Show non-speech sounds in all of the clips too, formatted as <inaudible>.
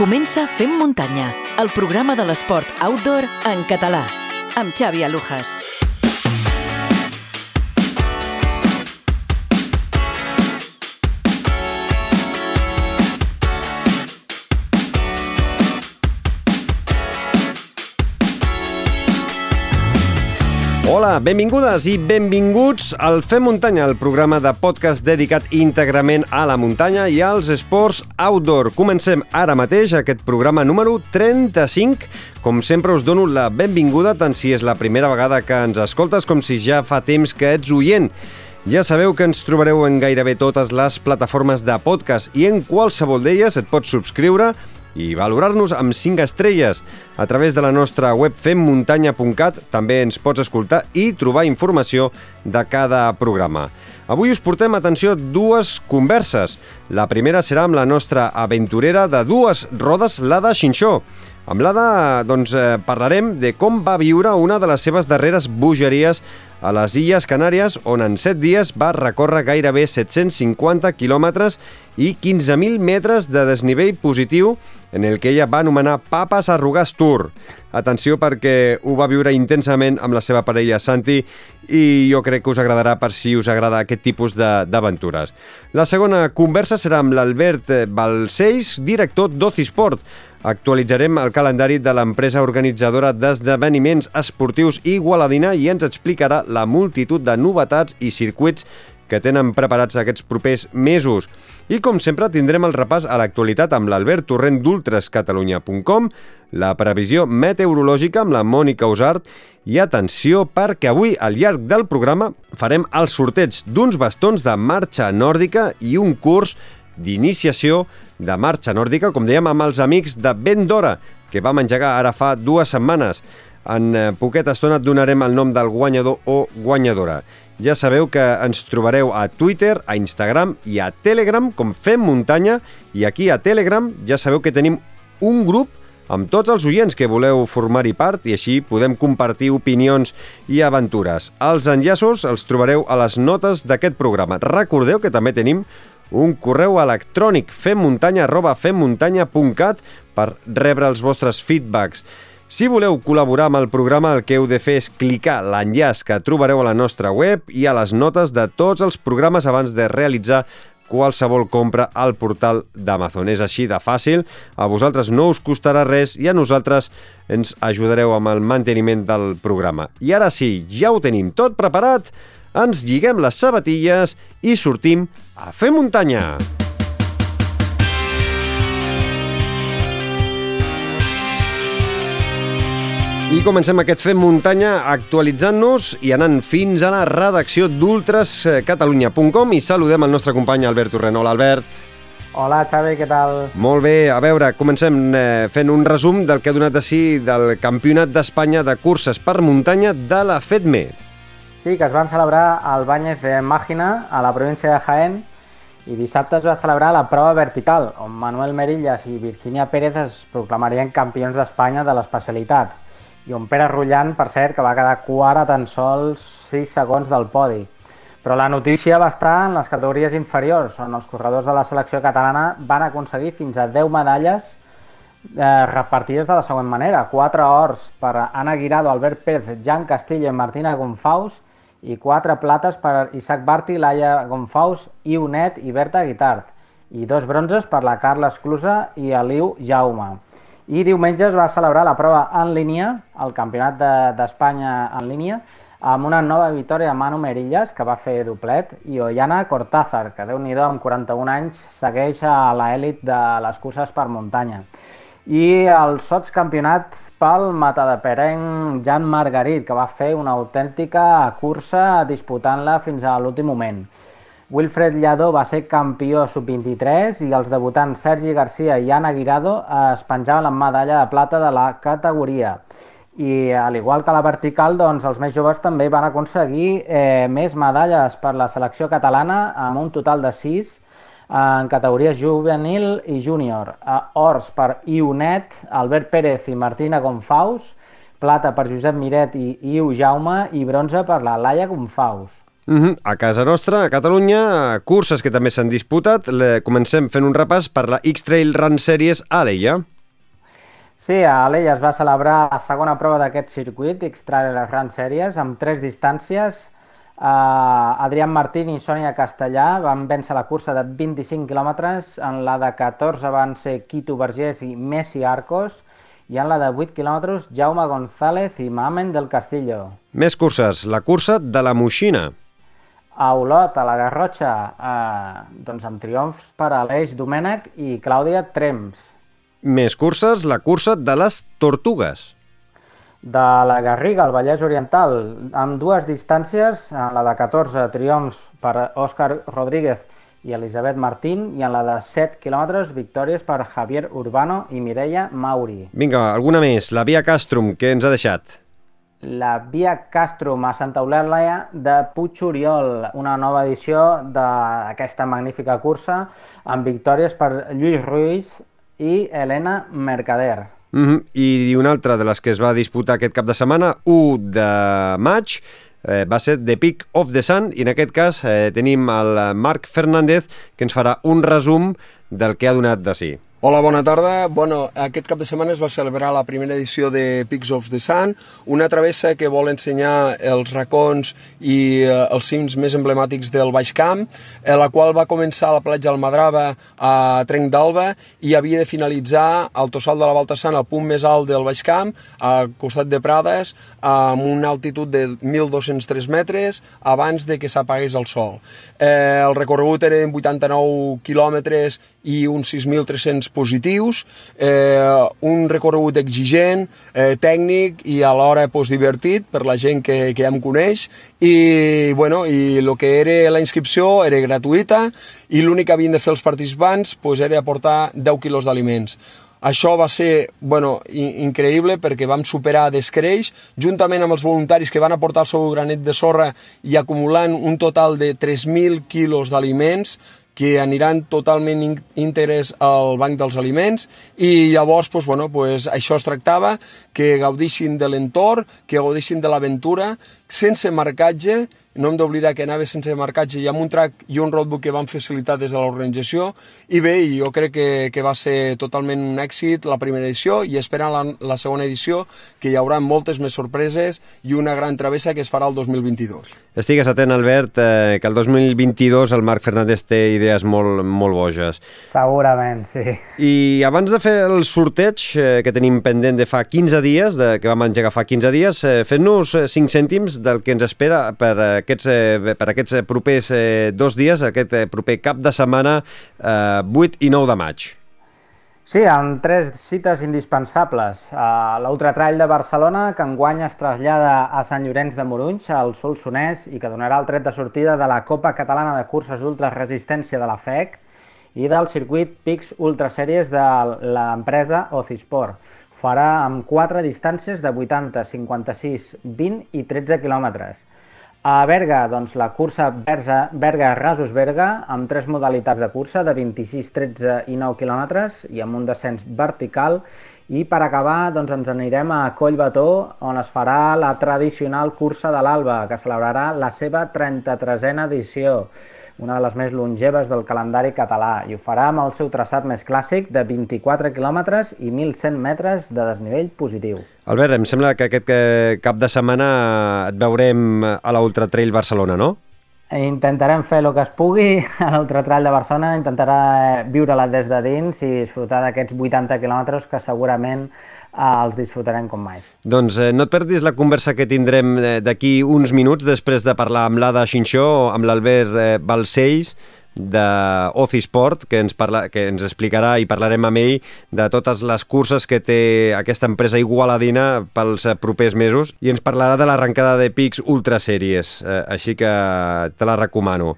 Comença Fem Muntanya, el programa de l'esport outdoor en català, amb Xavi Alujas. Hola, benvingudes i benvinguts al Fem Muntanya, el programa de podcast dedicat íntegrament a la muntanya i als esports outdoor. Comencem ara mateix aquest programa número 35. Com sempre us dono la benvinguda tant si és la primera vegada que ens escoltes com si ja fa temps que ets oient. Ja sabeu que ens trobareu en gairebé totes les plataformes de podcast i en qualsevol d'elles et pots subscriure i valorar-nos amb 5 estrelles. A través de la nostra web femmuntanya.cat també ens pots escoltar i trobar informació de cada programa. Avui us portem, atenció, dues converses. La primera serà amb la nostra aventurera de dues rodes, l'Ada Xinxó. Amb l'Ada doncs, eh, parlarem de com va viure una de les seves darreres bogeries a les Illes Canàries, on en 7 dies va recórrer gairebé 750 quilòmetres i 15.000 metres de desnivell positiu en el que ella va anomenar Papes Arrugàs Tour. Atenció perquè ho va viure intensament amb la seva parella Santi i jo crec que us agradarà per si us agrada aquest tipus d'aventures. La segona conversa serà amb l'Albert Balcells, director d'Ocisport, Actualitzarem el calendari de l'empresa organitzadora d'esdeveniments esportius Igualadina i ens explicarà la multitud de novetats i circuits que tenen preparats aquests propers mesos. I com sempre tindrem el repàs a l'actualitat amb l'Albert Torrent d'ultrascatalunya.com, la previsió meteorològica amb la Mònica Usart i atenció perquè avui al llarg del programa farem el sorteig d'uns bastons de marxa nòrdica i un curs d'iniciació de marxa nòrdica, com dèiem, amb els amics de Ben d'Hora, que vam engegar ara fa dues setmanes. En eh, poqueta estona et donarem el nom del guanyador o guanyadora. Ja sabeu que ens trobareu a Twitter, a Instagram i a Telegram com Fem Muntanya i aquí a Telegram ja sabeu que tenim un grup amb tots els oients que voleu formar-hi part i així podem compartir opinions i aventures. Els enllaços els trobareu a les notes d'aquest programa. Recordeu que també tenim un correu electrònic femmuntanya arroba femmuntanya.cat per rebre els vostres feedbacks. Si voleu col·laborar amb el programa, el que heu de fer és clicar l'enllaç que trobareu a la nostra web i a les notes de tots els programes abans de realitzar qualsevol compra al portal d'Amazon. És així de fàcil, a vosaltres no us costarà res i a nosaltres ens ajudareu amb el manteniment del programa. I ara sí, ja ho tenim tot preparat, ens lliguem les sabatilles i sortim a fer muntanya! I comencem aquest Fem Muntanya actualitzant-nos i anant fins a la redacció d'ultrascatalunya.com i saludem el nostre company Albert Torrent. Hola, Albert. Hola, Xavi, què tal? Molt bé, a veure, comencem eh, fent un resum del que ha donat de si del Campionat d'Espanya de curses per muntanya de la FEDME. Sí, que es van celebrar al Banyes de Màgina, a la província de Jaén, i dissabte es va celebrar la prova vertical, on Manuel Merillas i Virginia Pérez es proclamarien campions d'Espanya de l'especialitat i on Pere Rullant, per cert, que va quedar quart a tan sols 6 segons del podi. Però la notícia va estar en les categories inferiors, on els corredors de la selecció catalana van aconseguir fins a 10 medalles eh, repartides de la següent manera. 4 ors per Anna Guirado, Albert Pérez, Jan Castillo i Martina Gonfaus i 4 plates per Isaac Barti, Laia Gonfaus, Iu Net i Berta Guitart i dos bronzes per la Carla Esclusa i Eliu Jaume. I diumenge es va celebrar la prova en línia, el Campionat d'Espanya de, en línia, amb una nova victòria de Manu Merillas, que va fer doblet, i Ollana Cortázar, que déu nhi amb 41 anys segueix a l'èlit de les curses per muntanya. I el sots campionat pel matadeperenc Jan Margarit, que va fer una autèntica cursa disputant-la fins a l'últim moment. Wilfred Lladó va ser campió sub-23 i els debutants Sergi Garcia i Anna Guirado es penjaven la medalla de plata de la categoria. I al igual que la vertical, doncs, els més joves també van aconseguir eh, més medalles per la selecció catalana amb un total de 6 en categories juvenil i júnior. Ors per Ionet, Albert Pérez i Martina Gonfaus, plata per Josep Miret i Iu Jaume i bronze per la Laia Gonfaus. Uh -huh. A casa nostra, a Catalunya, curses que també s'han disputat. Le comencem fent un repàs per la X-Trail Run Series a l'Eia. Sí, a Alella es va celebrar la segona prova d'aquest circuit, X-Trail Grand Series, amb tres distàncies. Uh, Adrián Martín i Sònia Castellà van vèncer la cursa de 25 quilòmetres, en la de 14 van ser Quito Vergés i Messi Arcos, i en la de 8 quilòmetres Jaume González i Mamen del Castillo. Més curses, la cursa de la Moixina. A Olot, a la Garrotxa, eh, doncs amb triomfs per Aleix Domènech i Clàudia Trems. Més curses, la cursa de les Tortugues. De la Garriga, al Vallès Oriental, amb dues distàncies, en la de 14 triomfs per Òscar Rodríguez i Elisabet Martín, i en la de 7 quilòmetres, victòries per Javier Urbano i Mireia Mauri. Vinga, alguna més. La Via Castrum, què ens ha deixat? La Via Castrum a Santa Eulàlia de Puig Oriol, una nova edició d'aquesta magnífica cursa amb victòries per Lluís Ruiz i Helena Mercader. Mm -hmm. I una altra de les que es va disputar aquest cap de setmana, 1 de maig, eh, va ser The Peak of the Sun i en aquest cas eh, tenim el Marc Fernández que ens farà un resum del que ha donat de si. Hola, bona tarda. Bueno, aquest cap de setmana es va celebrar la primera edició de Peaks of the Sun, una travessa que vol ensenyar els racons i eh, els cims més emblemàtics del Baix Camp, eh, la qual va començar a la platja Almadrava a Trenc d'Alba i havia de finalitzar al Tossal de la Baltasana, al punt més alt del Baix Camp, al costat de Prades, amb una altitud de 1.203 metres abans de que s'apagués el sol. Eh, el recorregut era de 89 quilòmetres i uns 6.300 positius, eh, un recorregut exigent, eh, tècnic i alhora pues, divertit per la gent que, que ja em coneix i, bueno, i el que era la inscripció era gratuïta i l'únic que havien de fer els participants pues, era aportar 10 quilos d'aliments. Això va ser bueno, increïble perquè vam superar d'escreix, juntament amb els voluntaris que van aportar el seu granet de sorra i acumulant un total de 3.000 quilos d'aliments, que aniran totalment íntegres al banc dels aliments i llavors pues, bueno, pues, això es tractava, que gaudissin de l'entorn, que gaudissin de l'aventura, sense marcatge, no hem d'oblidar que anava sense marcatge i amb un track i un roadbook que van facilitar des de l'organització i bé, jo crec que, que va ser totalment un èxit la primera edició i esperant la, la segona edició que hi haurà moltes més sorpreses i una gran travessa que es farà el 2022. Estigues atent, Albert, eh, que el 2022 el Marc Fernández té idees molt, molt boges. Segurament, sí. I abans de fer el sorteig eh, que tenim pendent de fa 15 dies, de, que vam engegar fa 15 dies, eh, fent-nos 5 eh, cèntims del que ens espera per aquests, eh, per aquests eh, propers eh, dos dies, aquest proper cap de setmana eh, 8 i 9 de maig. Sí, amb tres cites indispensables. Uh, L'Ultratrail de Barcelona, que enguany es trasllada a Sant Llorenç de Morunys, al Solsonès, i que donarà el tret de sortida de la Copa Catalana de Curses d'Ultraresistència de la FEC i del circuit PIX Ultraseries de l'empresa Ocisport. Farà amb quatre distàncies de 80, 56, 20 i 13 quilòmetres. A Berga, doncs, la cursa Berga-Rasos Berga, amb tres modalitats de cursa, de 26, 13 i 9 quilòmetres, i amb un descens vertical. I per acabar, doncs, ens anirem a Collbató, on es farà la tradicional cursa de l'Alba, que celebrarà la seva 33a edició una de les més longeves del calendari català, i ho farà amb el seu traçat més clàssic de 24 quilòmetres i 1.100 metres de desnivell positiu. Albert, em sembla que aquest eh, cap de setmana et veurem a l'Ultra Trail Barcelona, no? Intentarem fer el que es pugui a l'Ultra Trail de Barcelona, intentarà viure-la des de dins i disfrutar d'aquests 80 quilòmetres que segurament eh, els disfrutarem com mai. Doncs eh, no et perdis la conversa que tindrem eh, d'aquí uns minuts després de parlar amb l'Ada Xinxó, amb l'Albert eh, Balcells, de Sport, que ens, parla, que ens explicarà i parlarem amb ell de totes les curses que té aquesta empresa igualadina pels eh, propers mesos i ens parlarà de l'arrencada de Pix Ultra Series, eh, així que te la recomano.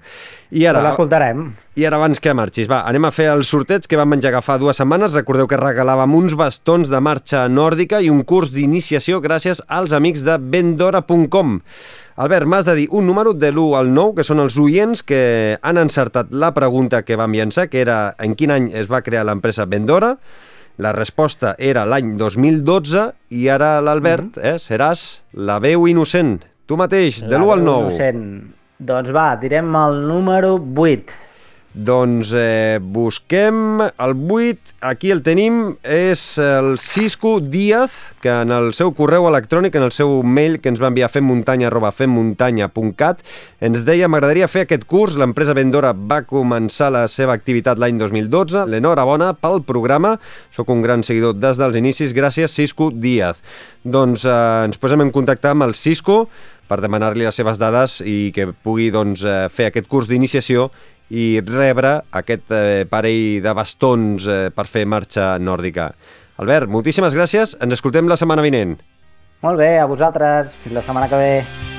I ara... L'escoltarem. I ara, abans que marxis, va, anem a fer el sorteig que vam engegar fa dues setmanes. Recordeu que regalàvem uns bastons de marxa nòrdica i un curs d'iniciació gràcies als amics de vendora.com. Albert, m'has de dir un número de l'1 al 9, que són els oients que han encertat la pregunta que vam llançar, que era en quin any es va crear l'empresa Vendora. La resposta era l'any 2012 i ara l'Albert, mm -hmm. eh, seràs la veu innocent. Tu mateix, de l'1 al 9. Innocent. Doncs va, direm el número 8. Doncs eh, busquem el 8, aquí el tenim, és el Cisco Díaz, que en el seu correu electrònic, en el seu mail que ens va enviar femmuntanya arroba femmuntanya.cat, ens deia, m'agradaria fer aquest curs, l'empresa vendora va començar la seva activitat l'any 2012, l'enhorabona pel programa, sóc un gran seguidor des dels inicis, gràcies Cisco Díaz. Doncs eh, ens posem en contacte amb el Cisco per demanar-li les seves dades i que pugui doncs, eh, fer aquest curs d'iniciació i rebre aquest eh, parell de bastons eh, per fer marxa nòrdica. Albert, moltíssimes gràcies. Ens escoltem la setmana vinent. Molt bé, a vosaltres. Fins la setmana que ve.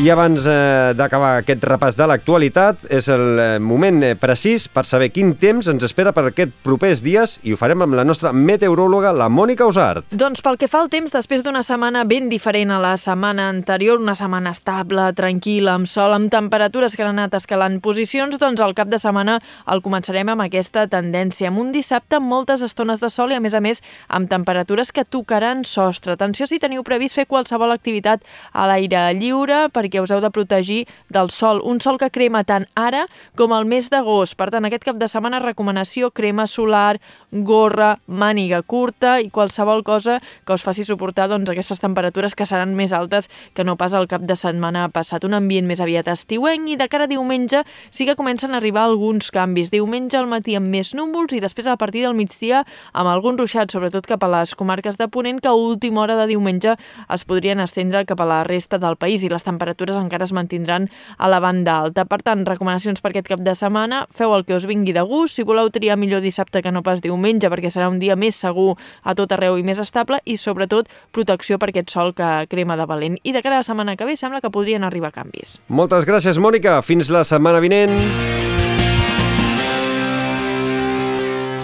I abans eh, d'acabar aquest repàs de l'actualitat, és el eh, moment eh, precís per saber quin temps ens espera per aquests propers dies i ho farem amb la nostra meteoròloga, la Mònica Usart. Doncs pel que fa al temps, després d'una setmana ben diferent a la setmana anterior, una setmana estable, tranquil·la, amb sol, amb temperatures que han anat escalant posicions, doncs el cap de setmana el començarem amb aquesta tendència, amb un dissabte amb moltes estones de sol i, a més a més, amb temperatures que tocaran sostre. Atenció si teniu previst fer qualsevol activitat a l'aire lliure, perquè us heu de protegir del sol. Un sol que crema tant ara com al mes d'agost. Per tant, aquest cap de setmana recomanació crema solar, gorra, màniga curta i qualsevol cosa que us faci suportar doncs, aquestes temperatures que seran més altes que no pas el cap de setmana passat. Un ambient més aviat estiuenc i de cara a diumenge sí que comencen a arribar alguns canvis. Diumenge al matí amb més núvols i després a partir del migdia amb algun ruixat, sobretot cap a les comarques de Ponent, que a última hora de diumenge es podrien estendre cap a la resta del país i les temperatures temperatures encara es mantindran a la banda alta. Per tant, recomanacions per aquest cap de setmana, feu el que us vingui de gust, si voleu triar millor dissabte que no pas diumenge, perquè serà un dia més segur a tot arreu i més estable, i sobretot protecció per aquest sol que crema de valent. I de cara a la setmana que ve sembla que podrien arribar canvis. Moltes gràcies, Mònica. Fins la setmana vinent.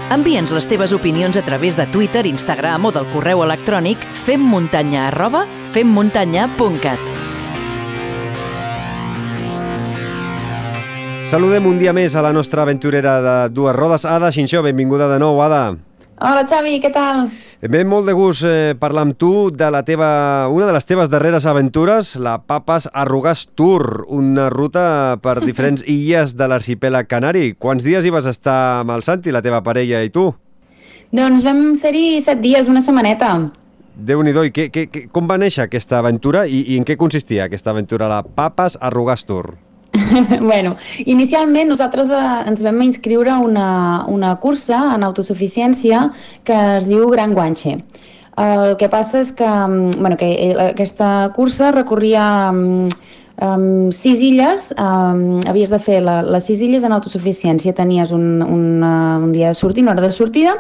Envia'ns les teves opinions a través de Twitter, Instagram o del correu electrònic femmuntanya arroba femmuntanya.cat. Saludem un dia més a la nostra aventurera de dues rodes, Ada Xinxó. Benvinguda de nou, Ada. Hola, Xavi, què tal? Bé, molt de gust eh, parlar amb tu de la teva, una de les teves darreres aventures, la Papes Arrugàs Tour, una ruta per <laughs> diferents illes de l'arxipèlag canari. Quants dies hi vas estar amb el Santi, la teva parella i tu? Doncs vam ser-hi set dies, una setmaneta. Déu-n'hi-do, i que, que, que, com va néixer aquesta aventura i, i en què consistia aquesta aventura, la Papes Arrugàs Tour? <laughs> bueno, inicialment nosaltres eh, ens vam inscriure a una, una cursa en autosuficiència que es diu Gran Guanxe. El que passa és que, mm, bueno, que eh, aquesta cursa recorria um, sis illes, um, havies de fer la, les sis illes en autosuficiència, tenies un, un, un dia de sortida, una hora de sortida,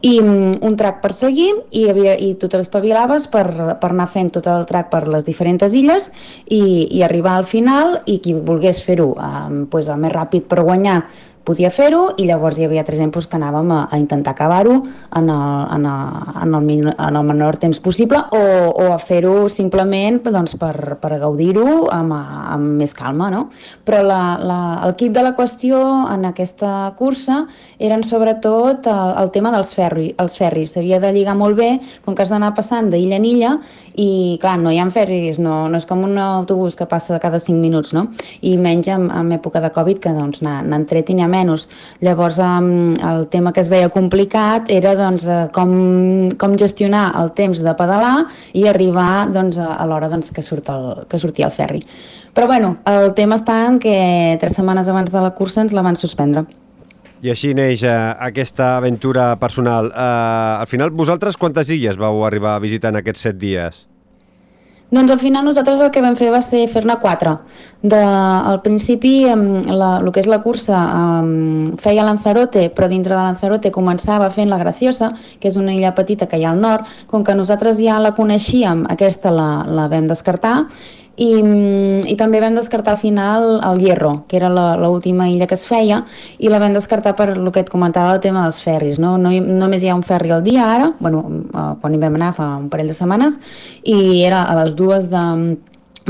i mm, un track per seguir i, havia, i tu t'espavilaves per, per anar fent tot el track per les diferents illes i, i arribar al final i qui volgués fer-ho eh, pues, el més ràpid per guanyar podia fer-ho i llavors hi havia tres exemples que anàvem a, a intentar acabar-ho en, el, en, en, el, en el menor temps possible o, o a fer-ho simplement doncs, per, per gaudir-ho amb, amb més calma. No? Però la, la, el kit de la qüestió en aquesta cursa eren sobretot el, el tema dels ferri, els ferris. S'havia de lligar molt bé, com que has d'anar passant d'illa en illa i clar, no hi ha ferris, no, no és com un autobús que passa cada 5 minuts, no? I menys en, en època de Covid que doncs n'han tret i n'hi ha menys. Llavors, el tema que es veia complicat era doncs, eh, com, com gestionar el temps de pedalar i arribar doncs, a l'hora doncs, que, surt el, que sortia el ferri. Però bueno, el tema està en que tres setmanes abans de la cursa ens la van suspendre. I així neix uh, aquesta aventura personal. Uh, al final, vosaltres quantes illes vau arribar a visitar en aquests set dies? Doncs al final nosaltres el que vam fer va ser fer-ne quatre. De, al principi, la, el que és la cursa um, feia Lanzarote, però dintre de Lanzarote començava fent la Graciosa, que és una illa petita que hi ha al nord. Com que nosaltres ja la coneixíem, aquesta la, la vam descartar i, i també vam descartar al final el Hierro, que era l'última illa que es feia, i la vam descartar per el que et comentava el tema dels ferris. No? No, només hi ha un ferri al dia ara, bueno, eh, quan hi vam anar fa un parell de setmanes, i era a les dues de,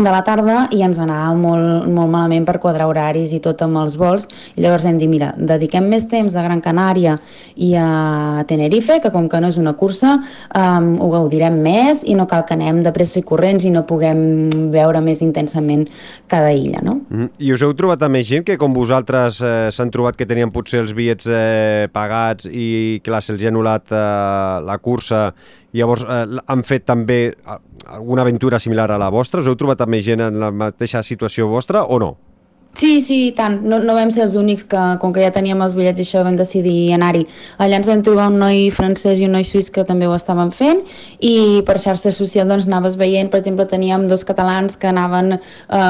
de la tarda i ens anava molt, molt malament per quadrar horaris i tot amb els vols i llavors hem dit, mira, dediquem més temps a Gran Canària i a Tenerife que com que no és una cursa um, ho gaudirem més i no cal que anem de pressa i corrents i no puguem veure més intensament cada illa, no? Mm. I us heu trobat amb més gent que com vosaltres eh, s'han trobat que tenien potser els bitllets eh, pagats i clar, se'ls ha anul·lat eh, la cursa i llavors eh, han fet també alguna aventura similar a la vostra? Us heu trobat amb més gent en la mateixa situació vostra o no? Sí, sí, tant. No, no vam ser els únics que, com que ja teníem els bitllets i això, vam decidir anar-hi. Allà ens vam trobar un noi francès i un noi suís que també ho estaven fent i per xarxa social doncs anaves veient, per exemple, teníem dos catalans que anaven eh,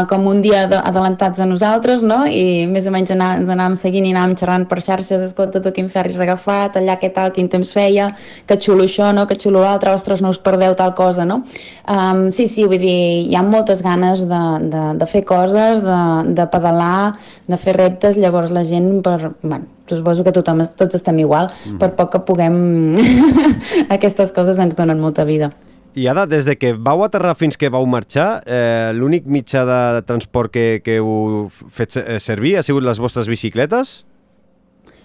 com un dia adelantats a nosaltres, no? I més o menys anà, ens anàvem seguint i anàvem xerrant per xarxes, escolta, tu quin ferri has agafat, allà què tal, quin temps feia, que xulo això, no? Que xulo l'altre, ostres, no us perdeu tal cosa, no? Um, sí, sí, vull dir, hi ha moltes ganes de, de, de fer coses, de, de pedalar pedalar, de fer reptes, llavors la gent, per, bueno, suposo que tothom, tots estem igual, mm. per poc que puguem... <laughs> aquestes coses ens donen molta vida. I ara, des de que vau aterrar fins que vau marxar, eh, l'únic mitjà de transport que, que heu fet eh, servir ha sigut les vostres bicicletes?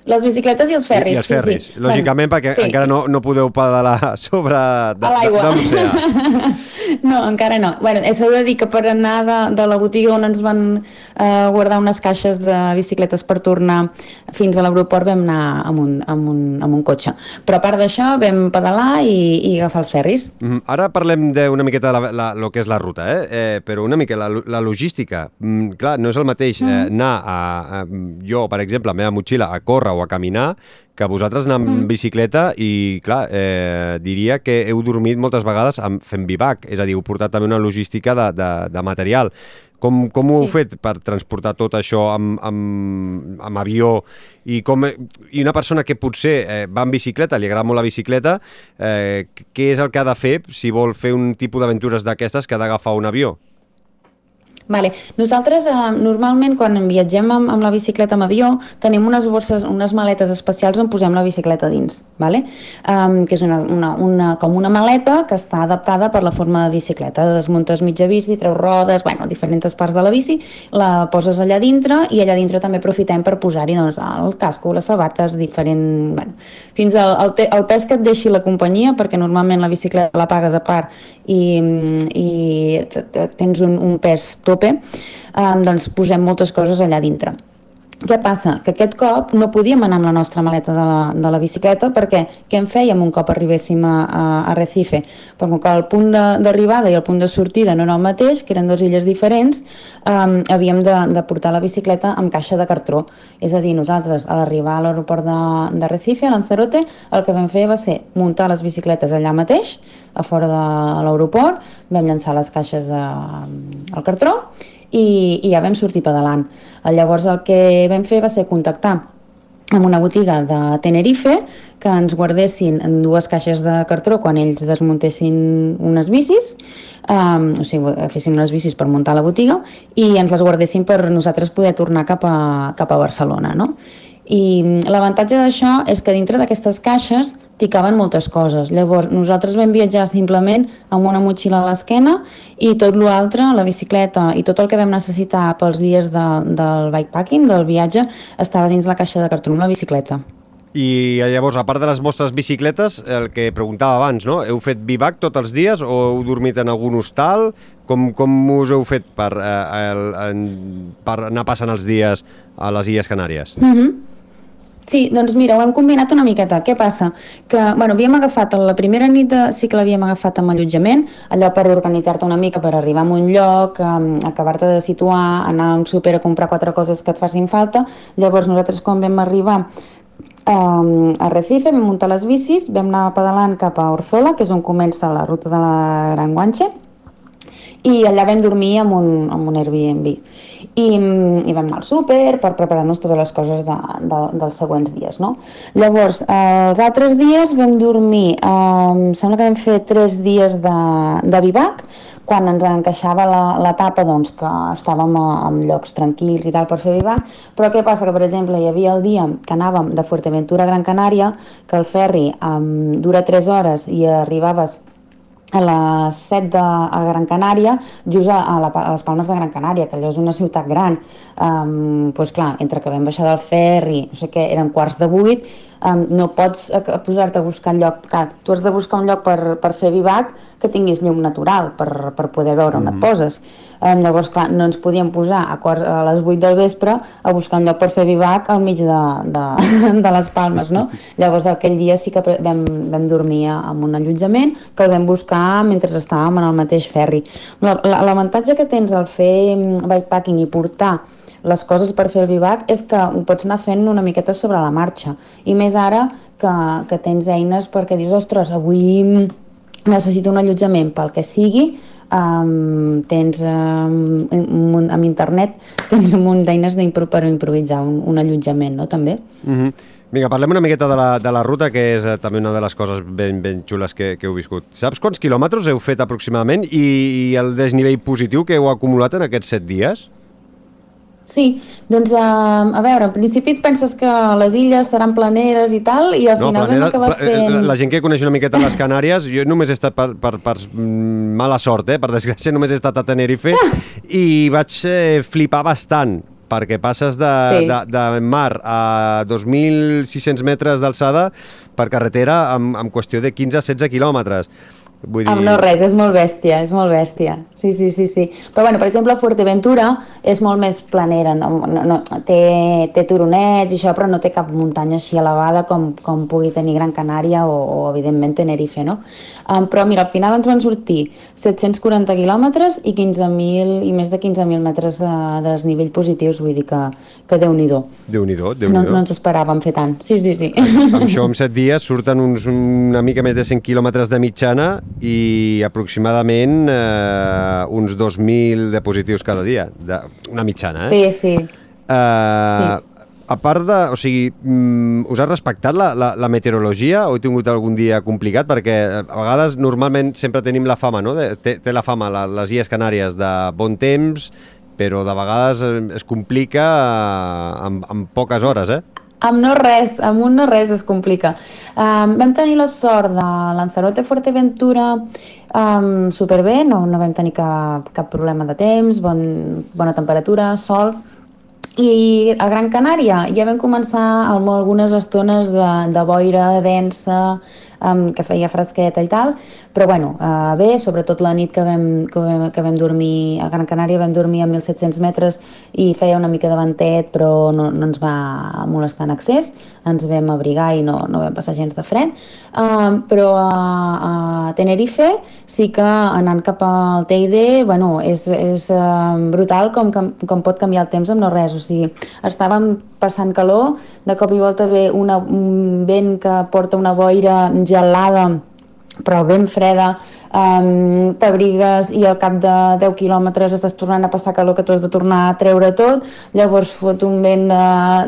Les bicicletes i els ferris. I, i els ferris, sí, sí. lògicament, bueno, perquè sí. encara no, no podeu pedalar <laughs> sobre de, de l'oceà. <laughs> No, encara no. Bueno, s'ha de dir que per anar de, de la botiga on ens van eh, guardar unes caixes de bicicletes per tornar fins a l'aeroport vam anar amb un, amb, un, amb un cotxe. Però a part d'això vam pedalar i, i agafar els ferris. Mm. Ara parlem d'una miqueta de la, la, lo que és la ruta, eh? eh però una mica la, la logística. Mm, clar, no és el mateix eh, mm. anar a, a... Jo, per exemple, la meva motxilla a córrer o a caminar que vosaltres anar amb mm. bicicleta i, clar, eh, diria que heu dormit moltes vegades amb, fent bivac, és a dir, heu portat també una logística de, de, de material. Com, com ho sí. heu fet per transportar tot això amb, amb, amb avió i, com, i una persona que potser eh, va en bicicleta, li agrada molt la bicicleta, eh, què és el que ha de fer si vol fer un tipus d'aventures d'aquestes que ha d'agafar un avió? Vale. Nosaltres eh, normalment quan viatgem amb, amb la bicicleta amb avió tenim unes bosses, unes maletes especials on posem la bicicleta dins, vale? um, que és una, una, una, com una maleta que està adaptada per la forma de bicicleta. Desmuntes mitja bici, treus rodes, bueno, diferents parts de la bici, la poses allà dintre i allà dintre també aprofitem per posar-hi doncs, el casco, les sabates, diferent... Bueno, fins al el, el pes que et deixi la companyia, perquè normalment la bicicleta la pagues a part i, i tens un, un pes tot tope, eh, doncs posem moltes coses allà dintre. Què passa? Que aquest cop no podíem anar amb la nostra maleta de la, de la bicicleta perquè què en fèiem un cop arribéssim a, a, a Recife? Perquè com el punt d'arribada i el punt de sortida no era el mateix, que eren dues illes diferents, um, havíem de, de portar la bicicleta amb caixa de cartró. És a dir, nosaltres a l'arribar a l'aeroport de, de Recife, a Lanzarote, el que vam fer va ser muntar les bicicletes allà mateix, a fora de l'aeroport, vam llançar les caixes de, al cartró i, i ja vam sortir pedalant. Llavors el que vam fer va ser contactar amb una botiga de Tenerife que ens guardessin en dues caixes de cartró quan ells desmuntessin unes bicis, um, o sigui, fessin unes bicis per muntar la botiga i ens les guardessin per nosaltres poder tornar cap a, cap a Barcelona. No? I mm, l'avantatge d'això és que dintre d'aquestes caixes t'hi caben moltes coses. Llavors, nosaltres vam viatjar simplement amb una motxilla a l'esquena i tot l'altre, la bicicleta i tot el que vam necessitar pels dies de, del bikepacking, del viatge, estava dins la caixa de cartró amb la bicicleta. I llavors, a part de les vostres bicicletes, el que preguntava abans, no? Heu fet bivac tots els dies o heu dormit en algun hostal? Com, com us heu fet per, eh, el, en, per anar passant els dies a les Illes Canàries? Mhm. Mm Sí, doncs mira, ho hem combinat una miqueta. Què passa? Que, bueno, havíem agafat, la primera nit de, sí que l'havíem agafat amb allotjament, allò per organitzar-te una mica, per arribar a un lloc, acabar-te de situar, anar a un súper a comprar quatre coses que et facin falta. Llavors nosaltres quan vam arribar um, a Recife, vam muntar les bicis, vam anar pedalant cap a Orzola, que és on comença la ruta de la Gran Guanxe, i allà vam dormir en un, en un Airbnb. I, I vam anar al súper per preparar-nos totes les coses de, de, dels següents dies. No? Llavors, els altres dies vam dormir, eh, em sembla que vam fer tres dies de, de vivac, quan ens encaixava l'etapa doncs, que estàvem en llocs tranquils i tal per fer vivac, però què passa? Que, per exemple, hi havia el dia que anàvem de Fuerteventura a Gran Canària, que el ferri um, dura 3 hores i arribaves a les 7 de a Gran Canària, just a, a, la, a les Palmes de Gran Canària, que allò és una ciutat gran. Um, doncs clar, entre que vam baixar del ferri, no sé què, eren quarts de vuit, um, no pots a posar-te a buscar lloc, clar, tu has de buscar un lloc per, per fer vivac que tinguis llum natural per, per poder veure on mm -hmm. et mhm. poses. Um, llavors, clar, no ens podíem posar a, quart, a les 8 del vespre a buscar un lloc per fer vivac al mig de, de, <laughs> de les Palmes, no? <laughs> Llavors, aquell dia sí que vam, vam dormir en un allotjament que el vam buscar mentre estàvem en el mateix ferri. L'avantatge que tens al fer mm, bikepacking i portar les coses per fer el vivac és que ho pots anar fent una miqueta sobre la marxa. I més ara que, que tens eines perquè dius, ostres, avui necessito un allotjament pel que sigui, um, tens um, un, amb internet <laughs> tens un munt d'eines per improvisar un, un allotjament, no?, també. Mm -hmm. Vinga, parlem una miqueta de la, de la ruta, que és eh, també una de les coses ben, ben xules que, que heu viscut. Saps quants quilòmetres heu fet aproximadament i, i el desnivell positiu que heu acumulat en aquests set dies? Sí, doncs uh, a veure, en principi et penses que les illes seran planeres i tal, i al no, final planera, vam acabar eh, fent... La gent que coneix una miqueta les Canàries, jo només he estat per, per, per mm, mala sort, eh? per desgràcia, només he estat a Tenerife <laughs> i vaig eh, flipar bastant perquè passes de, sí. de, de mar a 2.600 metres d'alçada per carretera en, en qüestió de 15-16 quilòmetres. Vull dir... no res, és molt bèstia, és molt bèstia. Sí, sí, sí, sí. Però bueno, per exemple, Fuerteventura és molt més planera, no, no, no, té, té turonets i això, però no té cap muntanya així elevada com, com pugui tenir Gran Canària o, o evidentment Tenerife, no? Um, però mira, al final ens van sortir 740 quilòmetres i 15.000 i més de 15.000 metres uh, de desnivell positius, vull dir que, que Déu-n'hi-do. Déu-n'hi-do, déu no, no ens esperàvem fer tant. Sí, sí, sí. Amb això, en 7 dies, surten uns, una mica més de 100 quilòmetres de mitjana i aproximadament eh, uns 2.000 de positius cada dia, de, una mitjana, eh? Sí, sí. Eh, sí. A part de... O sigui, mm, us ha respectat la, la, la meteorologia o heu tingut algun dia complicat? Perquè eh, a vegades normalment sempre tenim la fama, no? De, té, té la fama la, les Illes Canàries de bon temps, però de vegades eh, es complica en, eh, en poques hores, eh? Amb no res, amb un no res es complica. Um, vam tenir la sort de Lanzarote Fuerteventura um, superbé, no, no vam tenir cap, cap problema de temps, bon, bona temperatura, sol, i a Gran Canària ja vam començar amb algunes estones de, de boira densa, um, que feia fresqueta i tal, però bueno, uh, bé, sobretot la nit que vam, que, vam, que vam dormir a Gran Canària, vam dormir a 1.700 metres i feia una mica de ventet, però no, no ens va molestar en excés, ens vam abrigar i no, no vam passar gens de fred, uh, però a, a Tenerife sí que anant cap al Teide, bueno, és, és uh, brutal com, com, com pot canviar el temps amb no res, o sigui, estàvem passant calor, de cop i volta ve una, un vent que porta una boira gelada però ben freda, um, t'abrigues i al cap de 10 quilòmetres estàs tornant a passar calor que tu has de tornar a treure tot, llavors fot un vent de,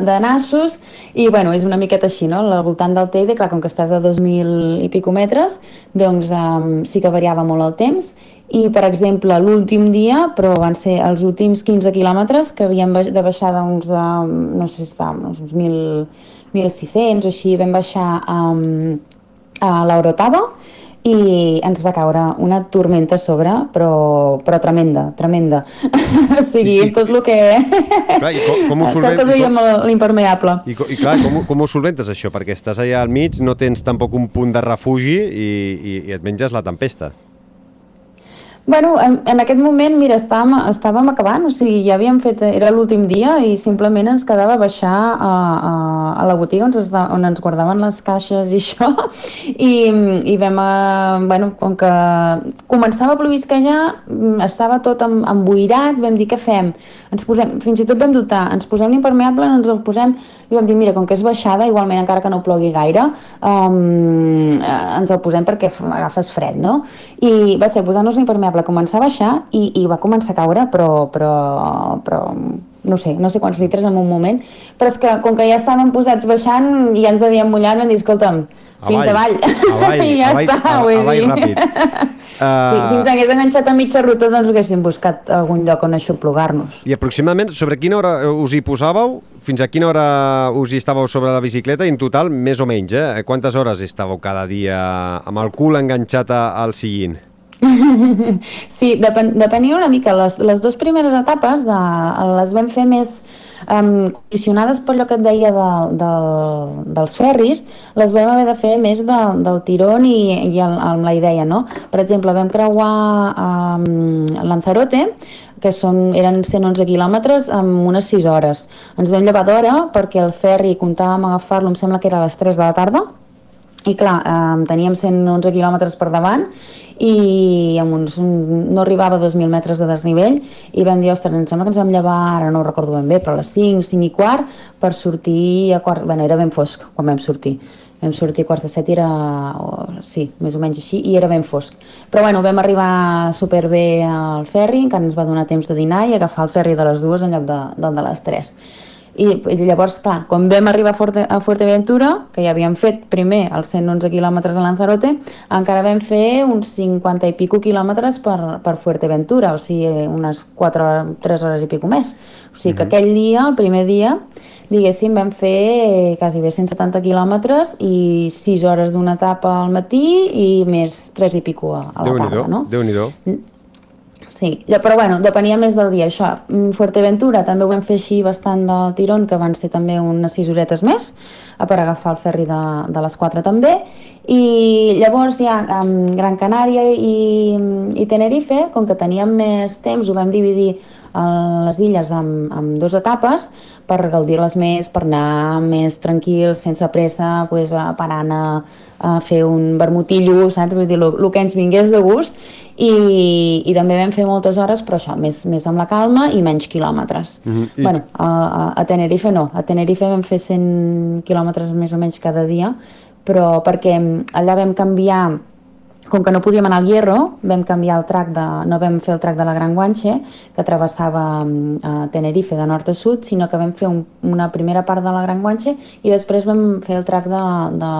de nassos i bueno, és una miqueta així, no? Al voltant del Teide, clar, com que estàs a 2.000 i pico metres, doncs um, sí que variava molt el temps i, per exemple, l'últim dia, però van ser els últims 15 quilòmetres que havíem de baixar d'uns, no sé si estàvem, uns 1.600 o així, vam baixar um, a l'Aurotava i ens va caure una tormenta a sobre, però, però tremenda, tremenda. <laughs> o sigui, I, tot el que... Clar, i com, com ho <laughs> solvent... que duíem l'impermeable. I, i clar, com, com ho solventes això? Perquè estàs allà al mig, no tens tampoc un punt de refugi i, i, i et menges la tempesta. Bueno, en, en aquest moment, mira, estàvem, estàvem acabant, o sigui, ja havíem fet, era l'últim dia i simplement ens quedava baixar a, a, a la botiga on, es, on ens guardaven les caixes i <laughs> això, i, i vam, a, bueno, com que començava a plovisquejar, estava tot emboirat, vam dir, què fem? Ens posem, fins i tot vam dotar, ens posem l'impermeable, ens el posem, i vam dir, mira, com que és baixada, igualment encara que no plogui gaire, um, ens el posem perquè agafes fred, no? I va ser posar-nos l'impermeable va començar a baixar i, i va començar a caure, però, però, però no sé, no sé quants litres en un moment, però és que com que ja estàvem posats baixant i ja ens havíem mullat, vam dir, escolta'm, fins avall, avall <laughs> i ja avall, està, avall, avall ràpid. Uh... <laughs> Sí, si ens hagués enganxat a mitja ruta, doncs haguéssim buscat algun lloc on aixoplugar-nos. I aproximadament, sobre quina hora us hi posàveu? Fins a quina hora us hi estàveu sobre la bicicleta? I en total, més o menys, eh? Quantes hores estàveu cada dia amb el cul enganxat al sillín? <laughs> sí, depen, depenia una mica. Les, les dues primeres etapes de, les vam fer més um, condicionades per allò que et deia de, de, dels ferris, les vam haver de fer més de, del tirón i, i el, amb la idea, no? Per exemple, vam creuar um, Lanzarote, que són, eren 111 quilòmetres en unes 6 hores. Ens vam llevar d'hora perquè el ferri comptàvem agafar-lo, em sembla que era a les 3 de la tarda, i clar, eh, teníem 111 quilòmetres per davant i amb uns, no arribava a 2.000 metres de desnivell i vam dir, ostres, em sembla que ens vam llevar, ara no ho recordo ben bé, però a les 5, 5 i quart per sortir a quart... Bueno, era ben fosc quan vam sortir. Vam sortir a quarts de set i era... O, sí, més o menys així, i era ben fosc. Però bueno, vam arribar superbé al ferri, encara ens va donar temps de dinar i agafar el ferri de les dues en lloc de, del de les tres. I, I llavors, clar, quan vam arribar a, Forte, a Fuerteventura, que ja havíem fet primer els 111 quilòmetres a Lanzarote, encara vam fer uns 50 i pico quilòmetres per, per Fuerteventura, o sigui, unes 4, 3 hores i pico més. O sigui que aquell dia, el primer dia, diguéssim, vam fer quasi bé 170 quilòmetres i 6 hores d'una etapa al matí i més 3 i pico a, a la tarda, no? Déu-n'hi-do. Sí, però bueno, depenia més del dia, això. Mm, Fuerteventura també ho vam fer així bastant del tirón, que van ser també unes sis horetes més, per agafar el ferri de, de les 4 també, i llavors ja amb Gran Canària i, i Tenerife, com que teníem més temps, ho vam dividir a les illes amb, amb dues etapes per gaudir-les més, per anar més tranquils, sense pressa, pues, parant a, a fer un vermutillo, saps? Vull dir, el que ens vingués de gust i, i també vam fer moltes hores, però això, més, més amb la calma i menys quilòmetres. Mm -hmm. bueno, a, a, a Tenerife no, a Tenerife vam fer 100 quilòmetres més o menys cada dia, però perquè allà vam canviar com que no podíem anar al Hierro, vam canviar el track de, no vam fer el track de la Gran Guanxe, que travessava uh, Tenerife de nord a sud, sinó que vam fer un, una primera part de la Gran Guanxe i després vam fer el track de, de,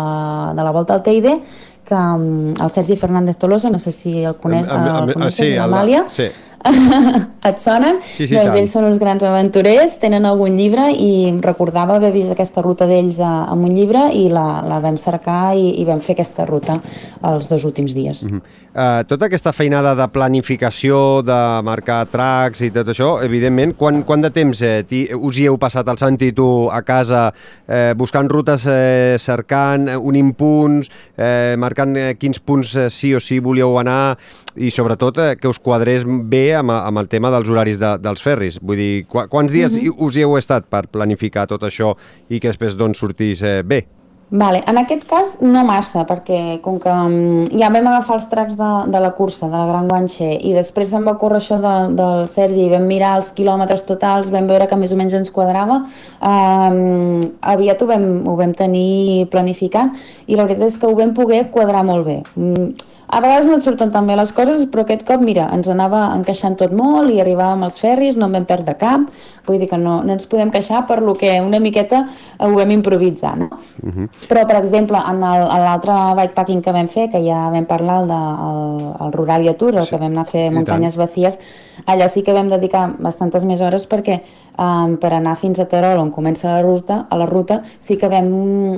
de la volta al Teide, que um, el Sergi Fernández Tolosa, no sé si el coneix, el, el, el coneixes, sí, l'Amàlia, sí. <laughs> et sonen? Sí, sí, doncs tant. ells són uns grans aventurers, tenen algun llibre i recordava haver vist aquesta ruta d'ells en un llibre i la, la vam cercar i, i vam fer aquesta ruta els dos últims dies. Uh -huh. uh, tota aquesta feinada de planificació, de marcar tracks i tot això, evidentment, quan, quan de temps eh, us hi heu passat al Santi tu a casa eh, buscant rutes, eh, cercant eh, un impuls, eh, marcant eh, quins punts eh, sí o sí volíeu anar i sobretot eh, que us quadrés bé amb, amb el tema dels horaris de, dels ferris. Vull dir, qu quants dies uh -huh. us hi heu estat per planificar tot això i que després doncs sortís eh, bé? Vale. En aquest cas no massa, perquè com que um, ja vam agafar els tracks de, de la cursa, de la Gran Guanxe, i després em va córrer això de, del Sergi, i vam mirar els quilòmetres totals, vam veure que més o menys ens quadrava, um, aviat ho vam, ho vam tenir planificat, i la veritat és que ho vam poder quadrar molt bé. Um, a vegades no et surten tan bé les coses, però aquest cop, mira, ens anava encaixant tot molt i arribàvem als ferris, no en vam perdre cap, vull dir que no, no ens podem queixar per lo que una miqueta ho vam improvisar, no? Uh -huh. Però, per exemple, en l'altre bikepacking que vam fer, que ja vam parlar, el, de, el, el Ruralia Tour, el sí. que vam anar a fer muntanyes vacíes, allà sí que vam dedicar bastantes més hores perquè um, per anar fins a Terol, on comença la ruta, a la ruta, sí que vam,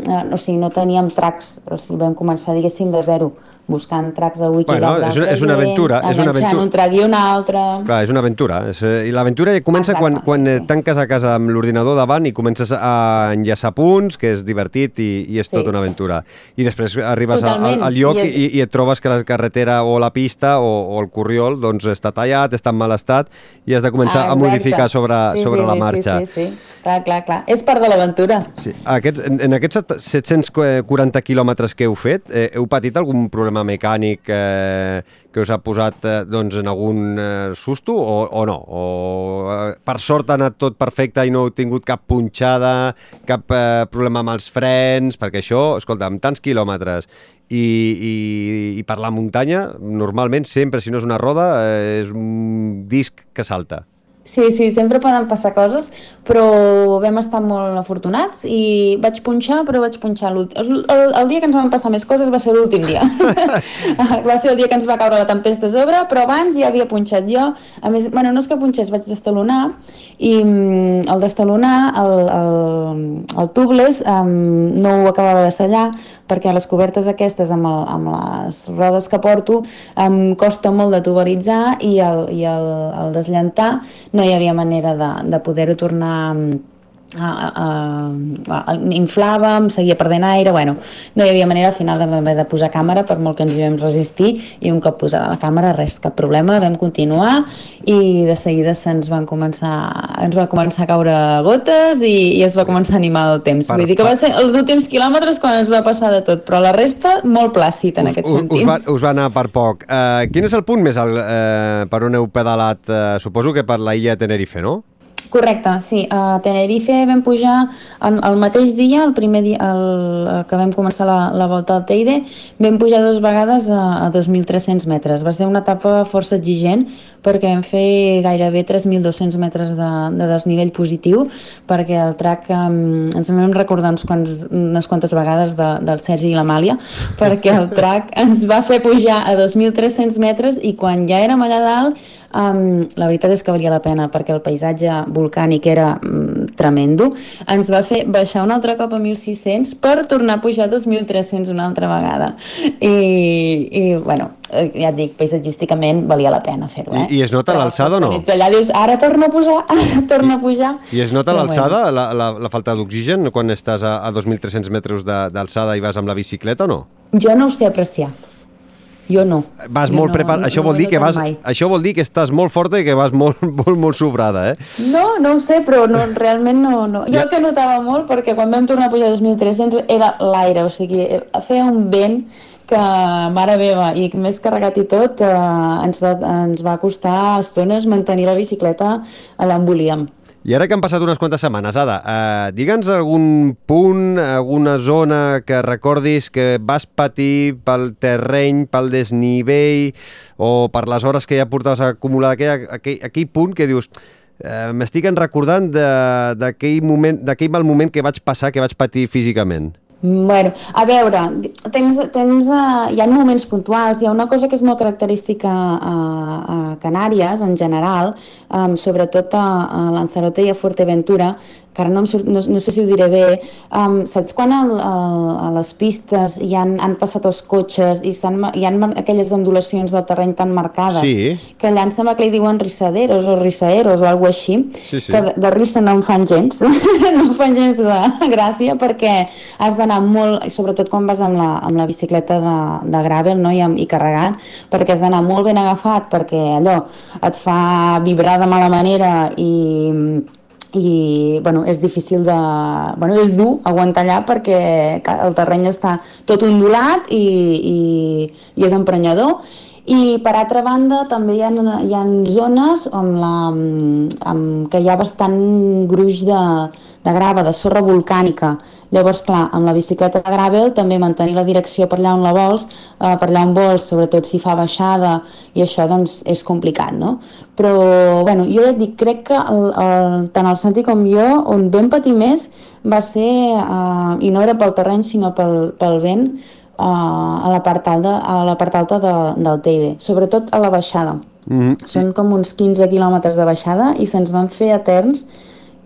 uh, o sigui, no teníem tracks, o sigui, vam començar, diguéssim, de zero, buscant tracks a Wiki bueno, és, una, és una aventura. És una aventura. un track i un altre... Clar, és una aventura. És, eh, I l'aventura comença Exacte, quan, quan sí, sí. tanques a casa amb l'ordinador davant i comences a enllaçar punts, que és divertit i, i és sí. tot una aventura. I després arribes al, al lloc I, és... i, i et trobes que la carretera o la pista o, o el corriol doncs, està tallat, està en mal estat i has de començar ah, a modificar sobre, sí, sobre sí, la marxa. Sí, sí, sí. Clar, clar, clar. És part de l'aventura. Sí. Aquests, en, en aquests 740 quilòmetres que heu fet, eh, heu patit algun problema mecànic eh, que us ha posat eh, doncs, en algun eh, susto o, o no? O eh, per sort ha anat tot perfecte i no heu tingut cap punxada, cap eh, problema amb els frens, perquè això, escolta, amb tants quilòmetres i, i, i per la muntanya, normalment sempre, si no és una roda, eh, és un disc que salta. Sí, sí, sempre poden passar coses, però vam estar molt afortunats i vaig punxar, però vaig punxar l'últim... El, el, el dia que ens van passar més coses va ser l'últim dia. <laughs> <laughs> va ser el dia que ens va caure la tempesta a sobre, però abans ja havia punxat jo. A més, bueno, no és que punxés, vaig destalonar i mm, el destalonar, el, el, el tubeless, um, no ho acabava de sellar perquè les cobertes aquestes amb, el, amb les rodes que porto em costa molt de tuberitzar i el, i el, el desllentar no hi havia manera de, de poder-ho tornar Uh, uh, uh, inflàvem, seguia perdent aire, bueno, no hi havia manera al final vam haver de posar càmera per molt que ens hi vam resistir i un cop posada la càmera res, cap problema, vam continuar i de seguida se'ns van començar ens va començar a caure gotes i, i es va començar a animar el temps per, vull dir que va ser els últims quilòmetres quan ens va passar de tot, però la resta molt plàcid en us, aquest sentit. Us va, us va anar per poc. Uh, quin és el punt més alt uh, per on heu pedalat? Uh, suposo que per la illa de Tenerife, no? Correcte, sí. A Tenerife vam pujar el, el mateix dia, el primer dia el, que vam començar la, la volta al Teide, vam pujar dues vegades a, a 2.300 metres. Va ser una etapa força exigent perquè vam fer gairebé 3.200 metres de, de desnivell positiu perquè el track um, ens vam recordar uns quants, unes quantes vegades de, del Sergi i l'Amàlia perquè el track ens va fer pujar a 2.300 metres i quan ja érem allà dalt Um, la veritat és que valia la pena perquè el paisatge volcànic era um, tremendo. Ens va fer baixar un altre cop a 1.600 per tornar a pujar a 2.300 una altra vegada. I, i bueno, eh, ja et dic, paisatgísticament valia la pena fer-ho. Eh? I, I es nota l'alçada o no? Allà dius, ara torna a pujar, <laughs> ara torna a pujar. I, i es nota l'alçada, bueno. la, la, la falta d'oxigen, quan estàs a, a 2.300 metres d'alçada i vas amb la bicicleta o no? Jo no ho sé apreciar. Jo no. Vas jo molt no, preparat. No, això, no vol dir que vas, mai. això vol dir que estàs molt forta i que vas molt, <laughs> molt, molt sobrada, eh? No, no ho sé, però no, realment no, no. Jo ja. el que notava molt, perquè quan vam tornar a pujar 2.300 era l'aire, o sigui, feia un vent que, mare meva, i més carregat i tot, eh, ens, va, ens va costar estones mantenir la bicicleta allà on volíem. I ara que han passat unes quantes setmanes, Ada, eh, digue'ns algun punt, alguna zona que recordis que vas patir pel terreny, pel desnivell o per les hores que ja portaves acumulat, aquell, aquell, aquell punt que dius eh, m'estic recordant d'aquell moment, d'aquell mal moment que vaig passar, que vaig patir físicament. Bueno, a veure, tens, tens, uh, hi ha moments puntuals, hi ha una cosa que és molt característica a, a Canàries en general, um, sobretot a, a Lanzarote i a Fuerteventura, que ara no, surt, no, no sé si ho diré bé, um, saps quan el, el, a les pistes hi han, han passat els cotxes i hi han aquelles ondulacions del terreny tan marcades sí. que allà em sembla que li diuen rissaderos o rissaeros o alguna així, sí, sí. que de, de rissa no en fan gens, <laughs> no fan gens de gràcia perquè has d'anar molt, sobretot quan vas amb la, amb la bicicleta de, de gravel no? I, amb, i carregant, perquè has d'anar molt ben agafat perquè allò et fa vibrar de mala manera i i bueno, és difícil de... Bueno, és dur aguantar allà perquè el terreny està tot ondulat i, i, i és emprenyador. I per altra banda també hi ha, hi ha zones on la, amb, que hi ha bastant gruix de, de grava, de sorra volcànica. Llavors, clar, amb la bicicleta de gravel també mantenir la direcció per allà on la vols, eh, per allà on vols, sobretot si fa baixada i això doncs és complicat, no? Però, bueno, jo ja et dic, crec que el, el, tant el Santi com jo, on vam patir més va ser, eh, i no era pel terreny sinó pel, pel vent, uh, a la part alta, a la part alta de, del Teide, sobretot a la baixada. Mm -hmm. Són com uns 15 quilòmetres de baixada i se'ns van fer eterns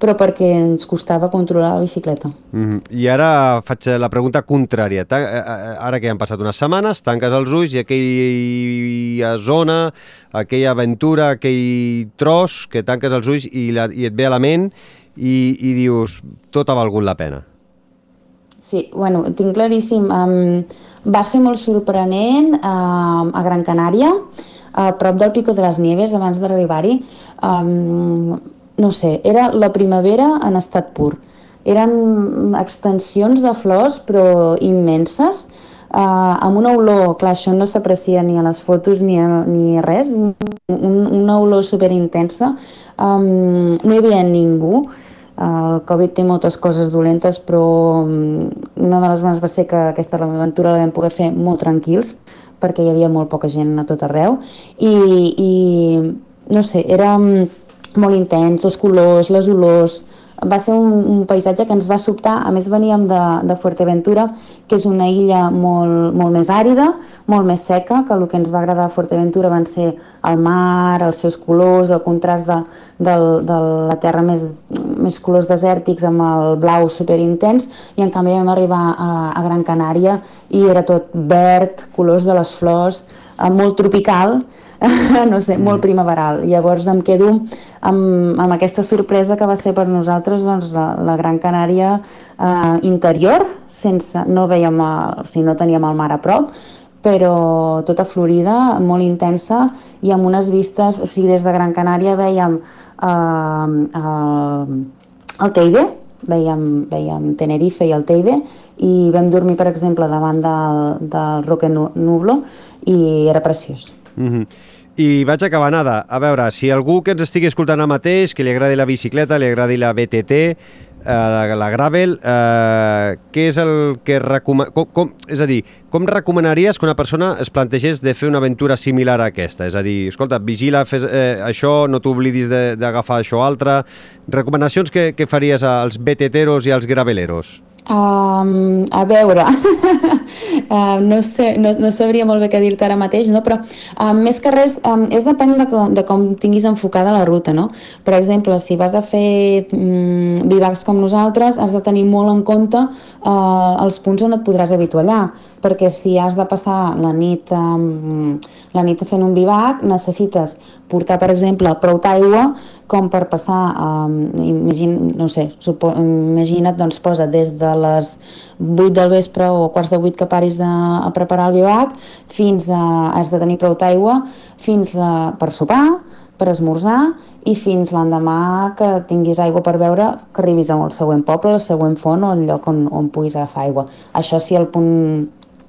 però perquè ens costava controlar la bicicleta. Mm -hmm. I ara faig la pregunta contrària. Eh, eh, ara que han passat unes setmanes, tanques els ulls i aquella zona, aquella aventura, aquell tros que tanques els ulls i, la, i et ve a la ment i, i dius, tot ha valgut la pena. Sí, bueno, tinc claríssim. Um, va ser molt sorprenent um, a Gran Canària, a prop del Pico de les Nieves, abans d'arribar-hi. Um, no sé, era la primavera en estat pur. Eren extensions de flors, però immenses, uh, amb una olor, clar, això no s'aprecia ni a les fotos ni a, ni a res, un, una olor superintensa. Um, no hi havia ningú, el Covid té moltes coses dolentes, però una de les bones va ser que aquesta aventura la vam poder fer molt tranquils, perquè hi havia molt poca gent a tot arreu, i, i no sé, era, molt intens, els colors, les olors, va ser un, un paisatge que ens va sobtar, a més veníem de, de Fuerteventura, que és una illa molt, molt més àrida, molt més seca, que el que ens va agradar a Fuerteventura van ser el mar, els seus colors, el contrast de, de, de la terra més, més colors desèrtics amb el blau superintens, i en canvi vam arribar a, a Gran Canària i era tot verd, colors de les flors, eh, molt tropical, <laughs> no sé, molt mm. primaveral. Llavors em quedo amb, amb aquesta sorpresa que va ser per nosaltres doncs, la, la Gran Canària eh, interior, sense, no veiem, o sigui, no teníem el mar a prop, però tota florida, molt intensa i amb unes vistes, o sigui, des de Gran Canària veiem eh, el, el Teide, veiem, veiem Tenerife i el Teide i vam dormir, per exemple, davant del, del Roque Nublo i era preciós. Mm -hmm. I vaig acabar nada. A veure, si algú que ens estigui escoltant ara mateix, que li agradi la bicicleta, li agradi la BTT, eh, la, la Gravel, eh, què és el que recomana... Com, com, és a dir, com recomanaries que una persona es plantegés de fer una aventura similar a aquesta? És a dir, escolta, vigila, fes eh, això, no t'oblidis d'agafar això altre. Recomanacions que, que faries als BTTeros i als graveleros? Um, a veure, <laughs> uh, no, sé, no, no sabria molt bé què dir-te ara mateix, no? però um, més que res um, és depèn de com, de com tinguis enfocada la ruta. No? Per exemple, si vas a fer um, bivacs com nosaltres, has de tenir molt en compte uh, els punts on et podràs habituallar, perquè si has de passar la nit, um, la nit fent un bivac, necessites portar, per exemple, prou d'aigua com per passar, um, imagina, no sé, supo, imagina't, doncs posa des de les 8 del vespre o quarts de 8 que paris a, a preparar el bivac, fins a, has de tenir prou d'aigua, fins a, per sopar, per esmorzar i fins l'endemà que tinguis aigua per beure, que arribis al següent poble, al següent font o al lloc on, on puguis agafar aigua. Això si el punt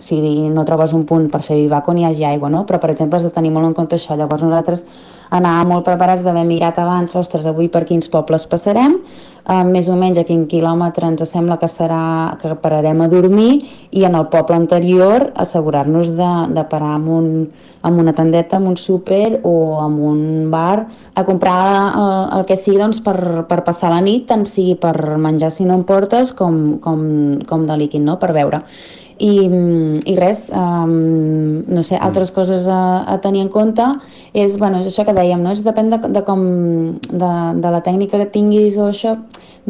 si no trobes un punt per fer bivac on hi hagi aigua, no? Però, per exemple, has de tenir molt en compte això. Llavors, nosaltres anàvem molt preparats d'haver mirat abans, ostres, avui per quins pobles passarem, eh, més o menys a quin quilòmetre ens sembla que serà que pararem a dormir i en el poble anterior assegurar-nos de, de parar amb, un, amb una tendeta, amb un súper o amb un bar a comprar el, eh, el que sigui doncs, per, per passar la nit, tant sigui per menjar si no em portes com, com, com de líquid, no? per beure i, i res, um, no sé, altres coses a, a tenir en compte és, bueno, és això que dèiem, no? És depèn de, de com, de, de la tècnica que tinguis o això,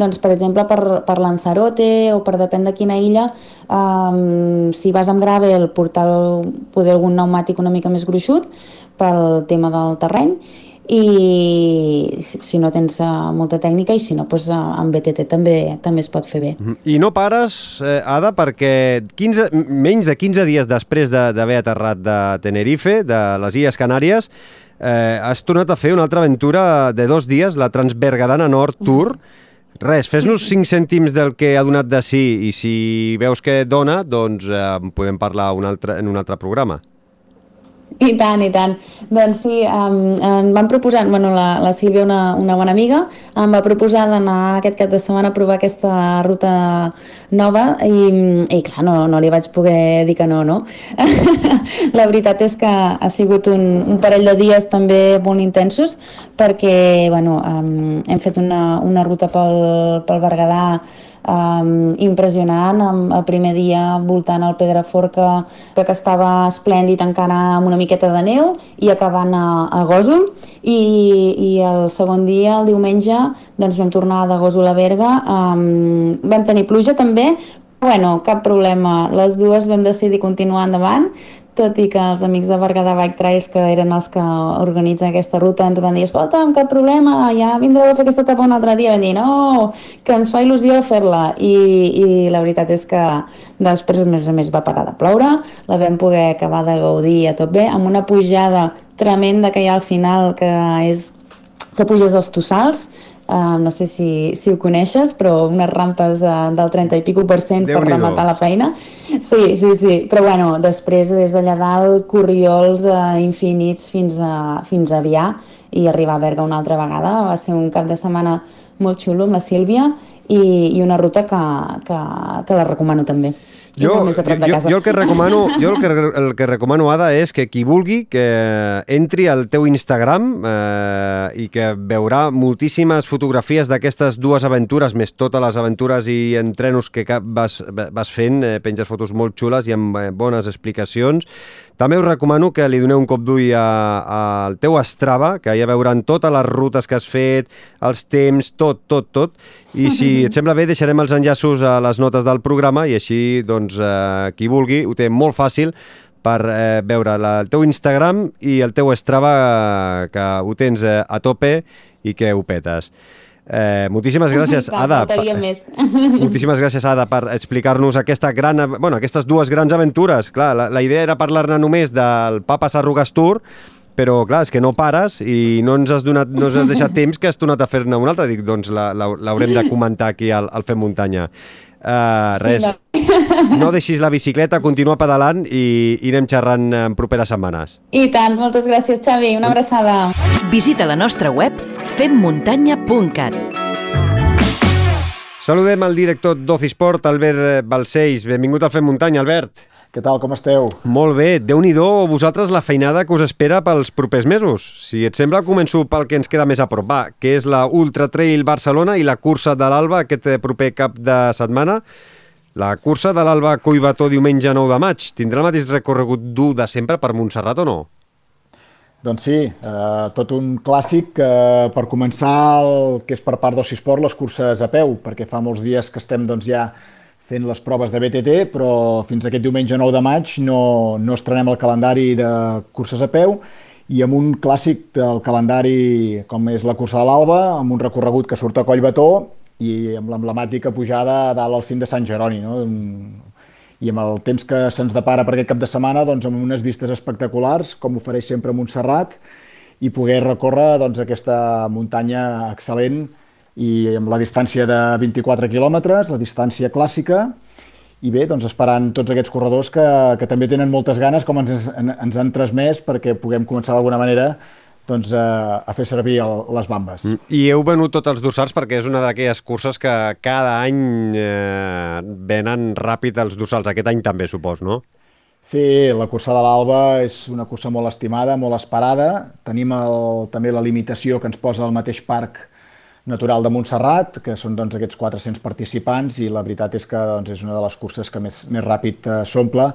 doncs, per exemple, per, per Lanzarote o per depèn de quina illa, um, si vas amb gravel, portar poder algun pneumàtic una mica més gruixut pel tema del terreny i si no tens uh, molta tècnica i si no, doncs, uh, amb BTT també també es pot fer bé. Mhm. I no pares, eh, Ada, perquè 15, menys de 15 dies després d'haver de, aterrat de Tenerife, de les Illes Canàries, eh, has tornat a fer una altra aventura de dos dies, la Transbergadana Nord Tour. <laughs> Res, fes-nos 5 cèntims del que ha donat de sí i si veus que dona, doncs eh, podem parlar un altre, en un altre programa. I tant, i tant. Doncs sí, um, em van proposar, bueno, la, la Sílvia, una, una bona amiga, em va proposar d'anar aquest cap de setmana a provar aquesta ruta nova i, i clar, no, no li vaig poder dir que no, no? <laughs> la veritat és que ha sigut un, un parell de dies també molt intensos perquè, bueno, um, hem fet una, una ruta pel, pel Berguedà um, impressionant, el primer dia voltant al Pedraforca que, que estava esplèndid encara amb una miqueta de neu i acabant a, a Gòsol i, i el segon dia, el diumenge, doncs vam tornar de Gòsol a Berga. Um, vam tenir pluja també. Bueno, cap problema. Les dues vam decidir continuar endavant tot i que els amics de Berguedà Bike Trails, que eren els que organitzen aquesta ruta, ens van dir, escolta, cap problema, ja vindreu a fer aquesta etapa un altre dia. Van dir, no, que ens fa il·lusió fer-la. I, I la veritat és que després, a més a més, va parar de ploure, la vam poder acabar de gaudir a tot bé, amb una pujada tremenda que hi ha al final, que és que puges els tossals, uh, no sé si, si ho coneixes, però unes rampes uh, del 30 i pico per cent per rematar la feina. Sí, sí, sí, però bueno, després des d'allà dalt, corriols uh, infinits fins a, fins a Avià i arribar a Berga una altra vegada. Va ser un cap de setmana molt xulo amb la Sílvia i, i una ruta que, que, que la recomano també. I molt més a prop de jo, casa. jo el que recomano, jo el que, el que recomano, Ada, és que qui vulgui que entri al teu Instagram eh, i que veurà moltíssimes fotografies d'aquestes dues aventures, més totes les aventures i entrenos que vas, vas fent, eh, penges fotos molt xules i amb eh, bones explicacions. També us recomano que li doneu un cop d'ull al teu Strava, que allà veuran totes les rutes que has fet, els temps, tot, tot, tot. I si et sembla bé, deixarem els enllaços a les notes del programa i així, doncs, eh, qui vulgui, ho té molt fàcil per eh, veure la, el teu Instagram i el teu Strava, eh, que ho tens eh, a tope i que ho petes. Eh, moltíssimes gràcies, Clar, Ada. faltaria més. <laughs> Moltíssimes gràcies, Ada, per explicar-nos aquesta gran, bueno, aquestes dues grans aventures. Clar, la, la idea era parlar-ne només del Papa Sarrugas Tour, però clar, és que no pares i no ens has, donat, no ens has deixat <laughs> temps que has tornat a fer-ne una altra. Dic, doncs la- la- l'haurem de comentar aquí al, al Fem Muntanya. Uh, res, Sí, no deixis la bicicleta, continua pedalant i, i anem xerrant en properes setmanes. I tant, moltes gràcies, Xavi. Una abraçada. Visita la nostra web femmuntanya.cat. Saludem el director d'Ocisport, Albert Balcells. Benvingut al Fem Muntanya, Albert. Què tal, com esteu? Molt bé, déu nhi vosaltres la feinada que us espera pels propers mesos. Si et sembla, començo pel que ens queda més a prop, va, que és la Ultra Trail Barcelona i la cursa de l'Alba aquest eh, proper cap de setmana. La cursa de l'Alba Collbató diumenge 9 de maig. Tindrà el mateix recorregut dur de sempre per Montserrat o no? Doncs sí, eh, tot un clàssic eh, per començar el que és per part d'Ocisport les curses a peu, perquè fa molts dies que estem doncs, ja fent les proves de BTT, però fins aquest diumenge 9 de maig no, no estrenem el calendari de curses a peu i amb un clàssic del calendari com és la cursa de l'Alba, amb un recorregut que surt a Collbató i amb l'emblemàtica pujada a dalt al cim de Sant Jeroni. No? I amb el temps que se'ns depara per aquest cap de setmana, doncs, amb unes vistes espectaculars, com ofereix sempre Montserrat, i poder recórrer doncs, aquesta muntanya excel·lent i amb la distància de 24 quilòmetres, la distància clàssica, i bé, doncs esperant tots aquests corredors que, que també tenen moltes ganes, com ens, ens han transmès, perquè puguem començar d'alguna manera doncs, a, a fer servir el, les bambes. Mm. I heu venut tots els dorsals perquè és una d'aquelles curses que cada any eh, venen ràpid els dorsals. Aquest any també, supos, no? Sí, la cursa de l'Alba és una cursa molt estimada, molt esperada. Tenim el, també la limitació que ens posa el mateix parc natural de Montserrat, que són doncs, aquests 400 participants, i la veritat és que doncs, és una de les curses que més, més ràpid eh, s'omple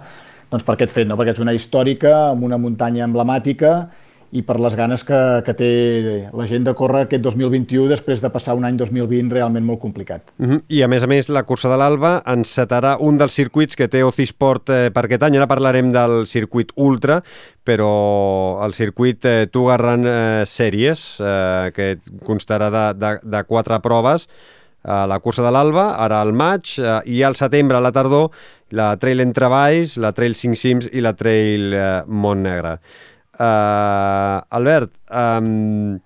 doncs, per aquest fet, no? perquè és una històrica, amb una muntanya emblemàtica, i per les ganes que, que té la gent de córrer aquest 2021 després de passar un any 2020 realment molt complicat. Uh -huh. I a més a més la cursa de l'Alba encetarà un dels circuits que té Ocisport eh, per aquest any. Ara parlarem del circuit Ultra, però el circuit eh, Tuga Run eh, Series, eh, que constarà de, de, de quatre proves, eh, la cursa de l'Alba, ara al maig, eh, i al setembre, a la tardor, la Trail Entre Valls, la Trail 5 Cims i la Trail eh, Montnegre. Uh, Albert, um,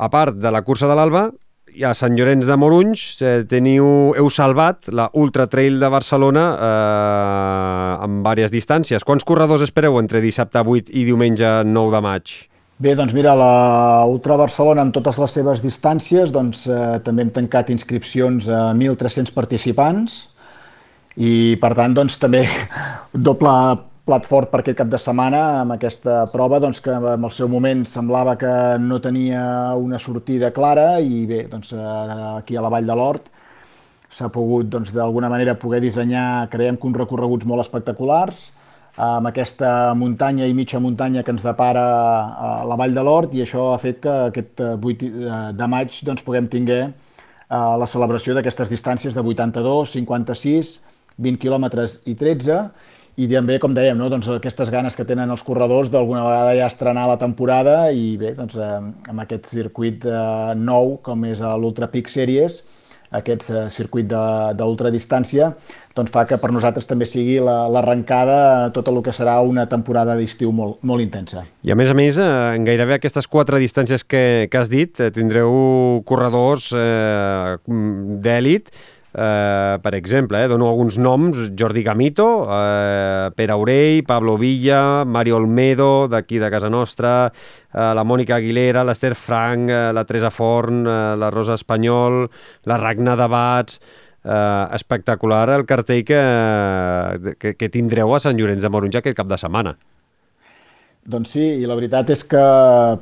a part de la cursa de l'Alba, i a Sant Llorenç de Morunys eh, teniu, heu salvat la Ultra Trail de Barcelona eh, amb diverses distàncies. Quants corredors espereu entre dissabte 8 i diumenge 9 de maig? Bé, doncs mira, la Ultra Barcelona amb totes les seves distàncies, doncs eh, també hem tancat inscripcions a 1.300 participants i per tant doncs també <laughs> doble plat fort per aquest cap de setmana amb aquesta prova doncs, que en el seu moment semblava que no tenia una sortida clara i bé, doncs, eh, aquí a la Vall de l'Hort s'ha pogut doncs, d'alguna manera poder dissenyar, creiem que uns recorreguts molt espectaculars amb aquesta muntanya i mitja muntanya que ens depara a la Vall de l'Hort i això ha fet que aquest 8 de maig doncs, puguem tinguer eh, la celebració d'aquestes distàncies de 82, 56, 20 quilòmetres i 13 i també, com dèiem, no? doncs aquestes ganes que tenen els corredors d'alguna vegada ja estrenar la temporada i bé, doncs, eh, amb aquest circuit eh, nou com és l'Ultra Peak Series, aquest eh, circuit d'ultradistància, doncs fa que per nosaltres també sigui l'arrencada la, tot el que serà una temporada d'estiu molt, molt intensa. I a més a més, eh, en gairebé aquestes quatre distàncies que, que has dit, eh, tindreu corredors eh, d'èlit, Eh, per exemple, eh, dono alguns noms, Jordi Gamito, eh, Pere Aurell, Pablo Villa, Mario Olmedo, d'aquí de casa nostra, eh, la Mònica Aguilera, l'Ester Frank, eh, la Teresa Forn, eh, la Rosa Espanyol, la Ragna Dabats, eh, espectacular el cartell que, que, que tindreu a Sant Llorenç de Morunja aquest cap de setmana. Doncs sí, i la veritat és que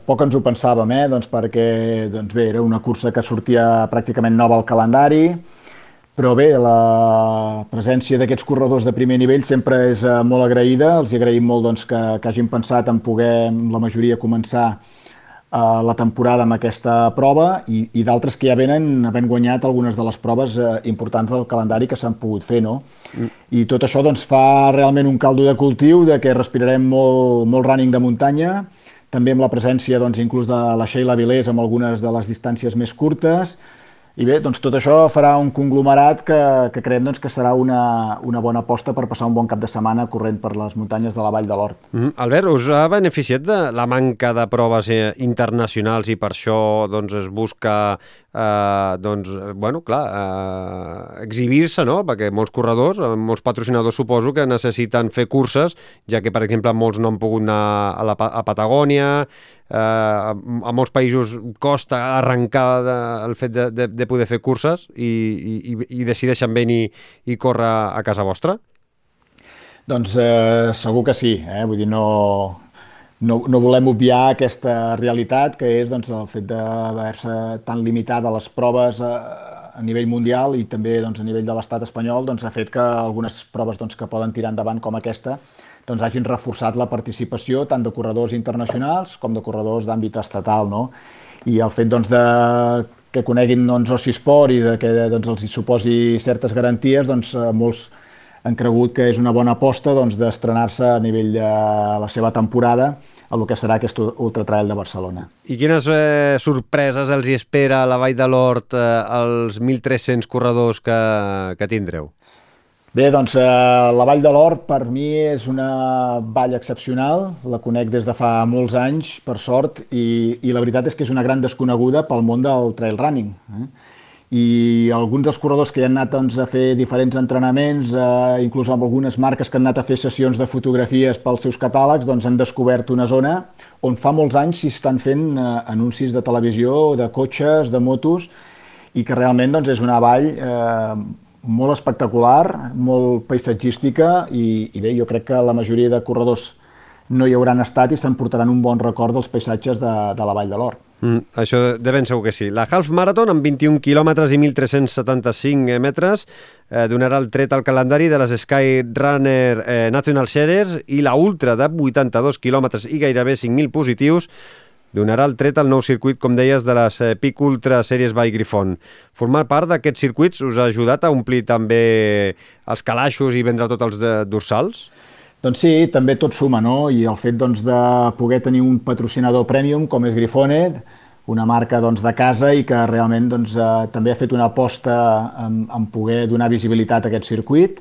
poc ens ho pensàvem, eh? doncs perquè doncs bé, era una cursa que sortia pràcticament nova al calendari, però bé, la presència d'aquests corredors de primer nivell sempre és eh, molt agraïda, els agraïm molt doncs, que, que hagin pensat en poder, la majoria, començar eh, la temporada amb aquesta prova i, i d'altres que ja venen havent guanyat algunes de les proves eh, importants del calendari que s'han pogut fer, no? Mm. I tot això doncs, fa realment un caldo de cultiu de que respirarem molt, molt running de muntanya, també amb la presència doncs, inclús de la Sheila Vilés amb algunes de les distàncies més curtes, i bé, doncs tot això farà un conglomerat que, que creiem doncs, que serà una, una bona aposta per passar un bon cap de setmana corrent per les muntanyes de la Vall de l'Hort. Mm, Albert, us ha beneficiat de la manca de proves eh, internacionals i per això doncs, es busca eh, doncs, bueno, clar, eh, exhibir-se, no? Perquè molts corredors, eh, molts patrocinadors suposo que necessiten fer curses, ja que, per exemple, molts no han pogut anar a, la, a Patagònia, eh, a molts països costa arrencar de, el fet de, de, de poder fer curses i, i, i decideixen venir i córrer a casa vostra? Doncs eh, segur que sí, eh? vull dir, no, no, no volem obviar aquesta realitat que és doncs, el fet d'haver-se tan limitat a les proves a, a nivell mundial i també doncs, a nivell de l'estat espanyol doncs, ha fet que algunes proves doncs, que poden tirar endavant com aquesta doncs, hagin reforçat la participació tant de corredors internacionals com de corredors d'àmbit estatal. No? I el fet doncs, de que coneguin doncs, Sport i de que doncs, els hi suposi certes garanties, doncs, eh, molts han cregut que és una bona aposta doncs, d'estrenar-se a nivell de la seva temporada el que serà aquest Ultra Trail de Barcelona. I quines eh, sorpreses els hi espera a la Vall de l'Hort eh, als 1.300 corredors que, que tindreu? Bé, doncs eh, la Vall de l'Hort per mi és una vall excepcional, la conec des de fa molts anys, per sort, i, i la veritat és que és una gran desconeguda pel món del trail running. Eh? I alguns dels corredors que han anat doncs, a fer diferents entrenaments, eh, inclús amb algunes marques que han anat a fer sessions de fotografies pels seus catàlegs, doncs han descobert una zona on fa molts anys s'hi estan fent eh, anuncis de televisió, de cotxes, de motos, i que realment doncs, és una vall eh, molt espectacular, molt paisatgística, i, i bé, jo crec que la majoria de corredors no hi hauran estat i s'emportaran un bon record dels paisatges de, de la Vall de l'Or. Mm, això de ben segur que sí. La Half Marathon, amb 21 quilòmetres i 1.375 metres, eh, donarà el tret al calendari de les Sky Runner eh, National Series i la Ultra de 82 quilòmetres i gairebé 5.000 positius donarà el tret al nou circuit, com deies, de les eh, Pic Ultra Series by Griffon. Formar part d'aquests circuits us ha ajudat a omplir també els calaixos i vendre tots els dorsals? Doncs sí, també tot suma, no? I el fet doncs, de poder tenir un patrocinador premium com és Grifonet, una marca doncs, de casa i que realment doncs, eh, també ha fet una aposta en, en poder donar visibilitat a aquest circuit.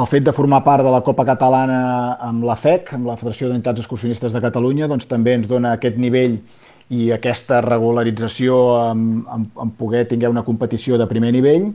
El fet de formar part de la Copa Catalana amb la FEC, amb la Federació d'Unitats Excursionistes de Catalunya, doncs, també ens dona aquest nivell i aquesta regularització en, en, en poder tinguer una competició de primer nivell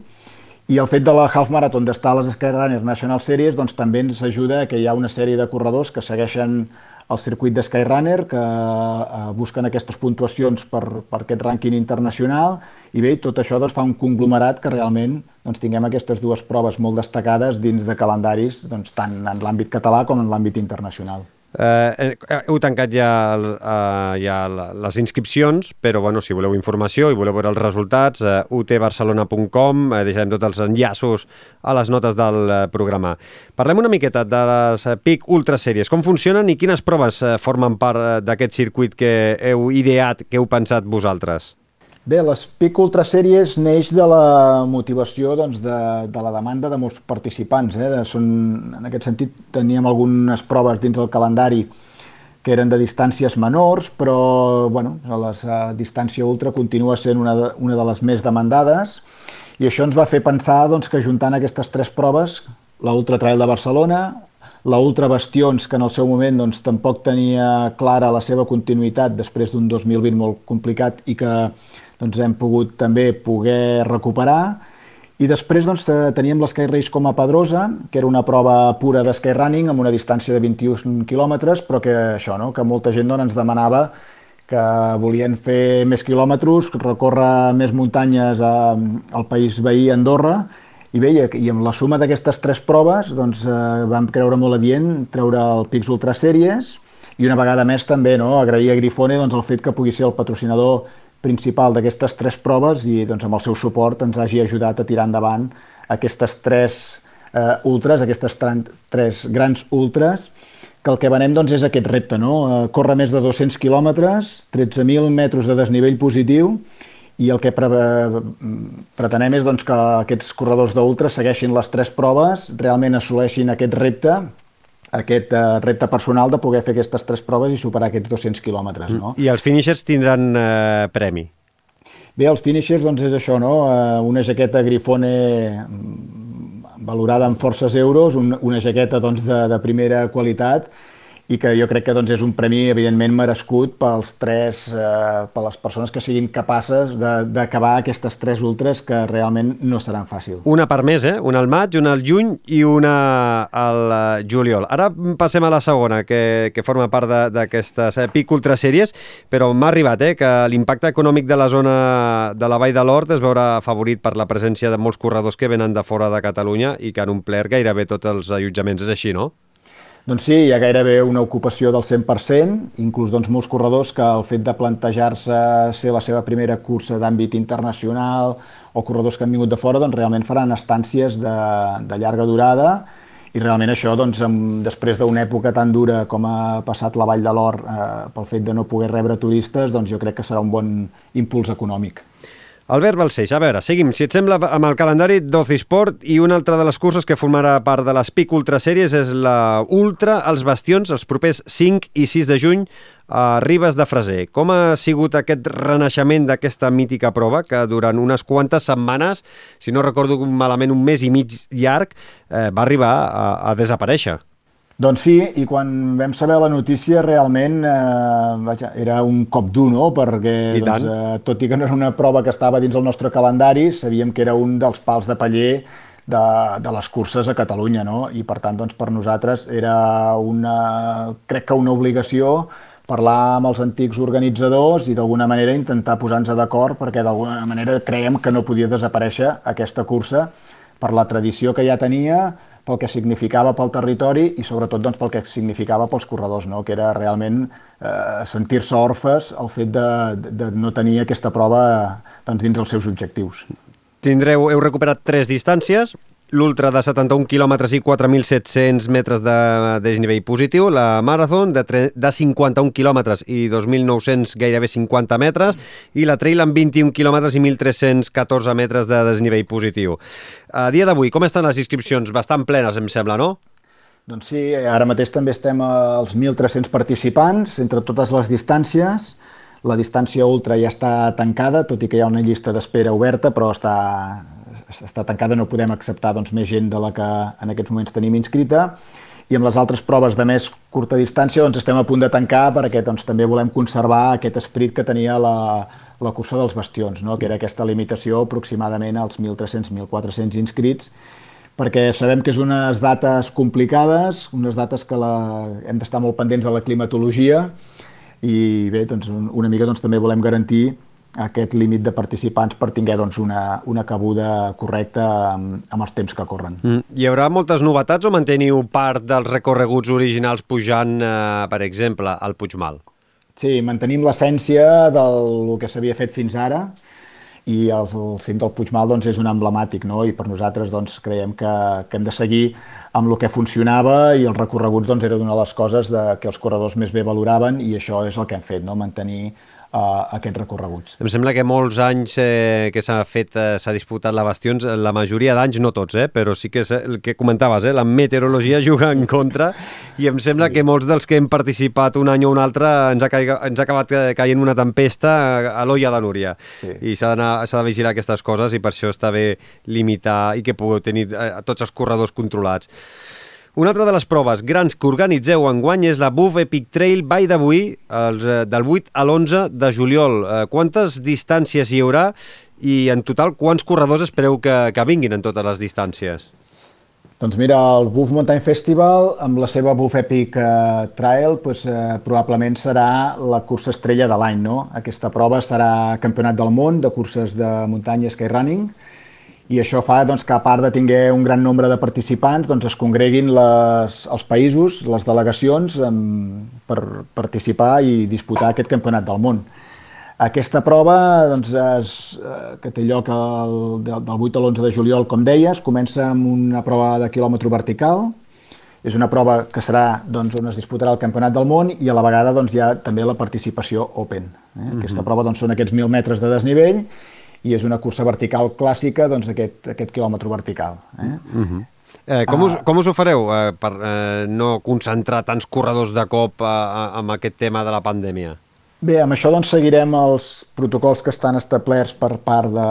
i el fet de la Half Marathon d'estar a les Skyrunner National Series doncs, també ens ajuda que hi ha una sèrie de corredors que segueixen el circuit de Skyrunner, que eh, busquen aquestes puntuacions per, per aquest rànquing internacional, i bé, tot això doncs, fa un conglomerat que realment doncs, tinguem aquestes dues proves molt destacades dins de calendaris, doncs, tant en l'àmbit català com en l'àmbit internacional. Eh, eh, heu tancat ja, eh, ja les inscripcions, però bueno, si voleu informació i voleu veure els resultats, eh, utbarcelona.com, eh, deixarem tots els enllaços a les notes del eh, programa. Parlem una miqueta de les eh, PIC Ultra Series. Com funcionen i quines proves eh, formen part eh, d'aquest circuit que heu ideat, que heu pensat vosaltres? Bé, l'Espic Ultra Series neix de la motivació doncs, de, de la demanda de molts participants. Eh? Són, en aquest sentit, teníem algunes proves dins del calendari que eren de distàncies menors, però bueno, la distància ultra continua sent una de, una de les més demandades i això ens va fer pensar doncs, que juntant aquestes tres proves, la Ultra Trail de Barcelona, la Ultra Bastions, que en el seu moment doncs, tampoc tenia clara la seva continuïtat després d'un 2020 molt complicat i que doncs, hem pogut també poder recuperar. I després doncs, eh, teníem l'Sky Race com a Pedrosa, que era una prova pura de skyrunning amb una distància de 21 quilòmetres, però que això, no? que molta gent doncs, ens demanava que volien fer més quilòmetres, recórrer més muntanyes a, al país veí Andorra, I bé, i amb la suma d'aquestes tres proves doncs, eh, vam creure molt adient treure el Pix Ultra Series i una vegada més també no, agrair a Grifone doncs, el fet que pugui ser el patrocinador principal d'aquestes tres proves i doncs, amb el seu suport ens hagi ajudat a tirar endavant aquestes tres eh, ultras, aquestes tres grans ultras, que el que venem doncs, és aquest repte, no? Eh, córrer més de 200 quilòmetres, 13.000 metres de desnivell positiu i el que pre pretenem és doncs, que aquests corredors d'ultra segueixin les tres proves, realment assoleixin aquest repte, aquest eh, repte personal de poder fer aquestes tres proves i superar aquests 200 quilòmetres. No? I els finishers tindran eh, premi? Bé, els finishers doncs és això, no? Eh, una jaqueta Grifone mm, valorada en forces euros, un, una jaqueta doncs, de, de primera qualitat i que jo crec que doncs, és un premi evidentment merescut pels tres, eh, per les persones que siguin capaces d'acabar aquestes tres ultres que realment no seran fàcils. Una per més, eh? Una al maig, una al juny i una al eh, juliol. Ara passem a la segona, que, que forma part d'aquestes eh, PIC Ultra Sèries, però m'ha arribat eh, que l'impacte econòmic de la zona de la Vall de l'Hort es veurà afavorit per la presència de molts corredors que venen de fora de Catalunya i que han omplert gairebé tots els allotjaments. És així, no? Doncs sí, hi ha gairebé una ocupació del 100%, inclús doncs, molts corredors que el fet de plantejar-se ser la seva primera cursa d'àmbit internacional o corredors que han vingut de fora doncs, realment faran estàncies de, de llarga durada i realment això, doncs, amb, després d'una època tan dura com ha passat la Vall de l'Or eh, pel fet de no poder rebre turistes, doncs jo crec que serà un bon impuls econòmic. Albert Balseix, a veure, seguim, si et sembla, amb el calendari d'Ocisport i una altra de les curses que formarà part de les PIC Ultra Sèries és la Ultra als Bastions els propers 5 i 6 de juny a Ribes de Freser. Com ha sigut aquest renaixement d'aquesta mítica prova que durant unes quantes setmanes, si no recordo malament un mes i mig llarg, eh, va arribar a, a desaparèixer? Doncs sí, i quan vam saber la notícia realment eh, vaja, era un cop dur, no? Perquè doncs, eh, tot i que no era una prova que estava dins el nostre calendari, sabíem que era un dels pals de paller de, de les curses a Catalunya, no? I per tant, doncs, per nosaltres era una, crec que una obligació parlar amb els antics organitzadors i d'alguna manera intentar posar-nos d'acord perquè d'alguna manera creiem que no podia desaparèixer aquesta cursa per la tradició que ja tenia, pel que significava pel territori i sobretot doncs, pel que significava pels corredors, no? que era realment eh, sentir-se orfes el fet de, de no tenir aquesta prova doncs, dins els seus objectius. Tindreu, heu recuperat tres distàncies, l'ultra de 71 quilòmetres i 4.700 metres de desnivell positiu, la Marathon de, de 51 quilòmetres i 2.900, gairebé 50 metres, i la Trail amb 21 quilòmetres i 1.314 metres de desnivell positiu. A dia d'avui, com estan les inscripcions? Bastant plenes, em sembla, no? Doncs sí, ara mateix també estem als 1.300 participants entre totes les distàncies. La distància ultra ja està tancada, tot i que hi ha una llista d'espera oberta, però està, està tancada, no podem acceptar doncs, més gent de la que en aquests moments tenim inscrita i amb les altres proves de més curta distància doncs, estem a punt de tancar perquè doncs, també volem conservar aquest esprit que tenia la, la cursa dels bastions, no? que era aquesta limitació aproximadament als 1.300-1.400 inscrits, perquè sabem que és unes dates complicades, unes dates que la... hem d'estar molt pendents de la climatologia i bé, doncs, una mica doncs, també volem garantir aquest límit de participants per tinguer doncs, una, una cabuda correcta amb, amb els temps que corren. Mm. Hi haurà moltes novetats o manteniu part dels recorreguts originals pujant, eh, per exemple, al Puigmal? Sí, mantenim l'essència del que s'havia fet fins ara i el, el cim del Puigmal doncs, és un emblemàtic no? i per nosaltres doncs, creiem que, que hem de seguir amb el que funcionava i els recorreguts doncs, era una de les coses de, que els corredors més bé valoraven i això és el que hem fet, no? mantenir uh, aquests recorreguts. Em sembla que molts anys eh, que s'ha fet, eh, s'ha disputat la Bastions, la majoria d'anys, no tots, eh, però sí que és el que comentaves, eh, la meteorologia <laughs> juga en contra i em sembla sí. que molts dels que hem participat un any o un altre ens ha, ca... ens ha acabat caient una tempesta a l'olla de Núria sí. i s'ha de vigilar aquestes coses i per això està bé limitar i que pugueu tenir eh, tots els corredors controlats. Una altra de les proves grans que organitzeu enguany és la Buff Epic Trail Vall d'avui, eh, del 8 a l'11 de juliol. Eh, quantes distàncies hi haurà i en total quants corredors espereu que, que vinguin en totes les distàncies? Doncs mira, el Buff Mountain Festival, amb la seva Buff Epic uh, Trail, pues, uh, probablement serà la cursa estrella de l'any, no? Aquesta prova serà campionat del món de curses de muntanya skyrunning, i això fa doncs, que a part de tinguer un gran nombre de participants doncs, es congreguin les, els països, les delegacions amb, per participar i disputar aquest campionat del món. Aquesta prova doncs, és, eh, que té lloc el, del, del 8 a l'11 de juliol, com deies, comença amb una prova de quilòmetre vertical, és una prova que serà doncs, on es disputarà el Campionat del Món i a la vegada doncs, hi ha també la participació Open. Eh? Mm -hmm. Aquesta prova doncs, són aquests 1.000 metres de desnivell i és una cursa vertical clàssica doncs, aquest, aquest quilòmetre vertical. Eh? Mm -hmm. Eh, com, us, com us ho fareu eh, per eh, no concentrar tants corredors de cop eh, amb aquest tema de la pandèmia? Bé, amb això doncs, seguirem els protocols que estan establerts per part de,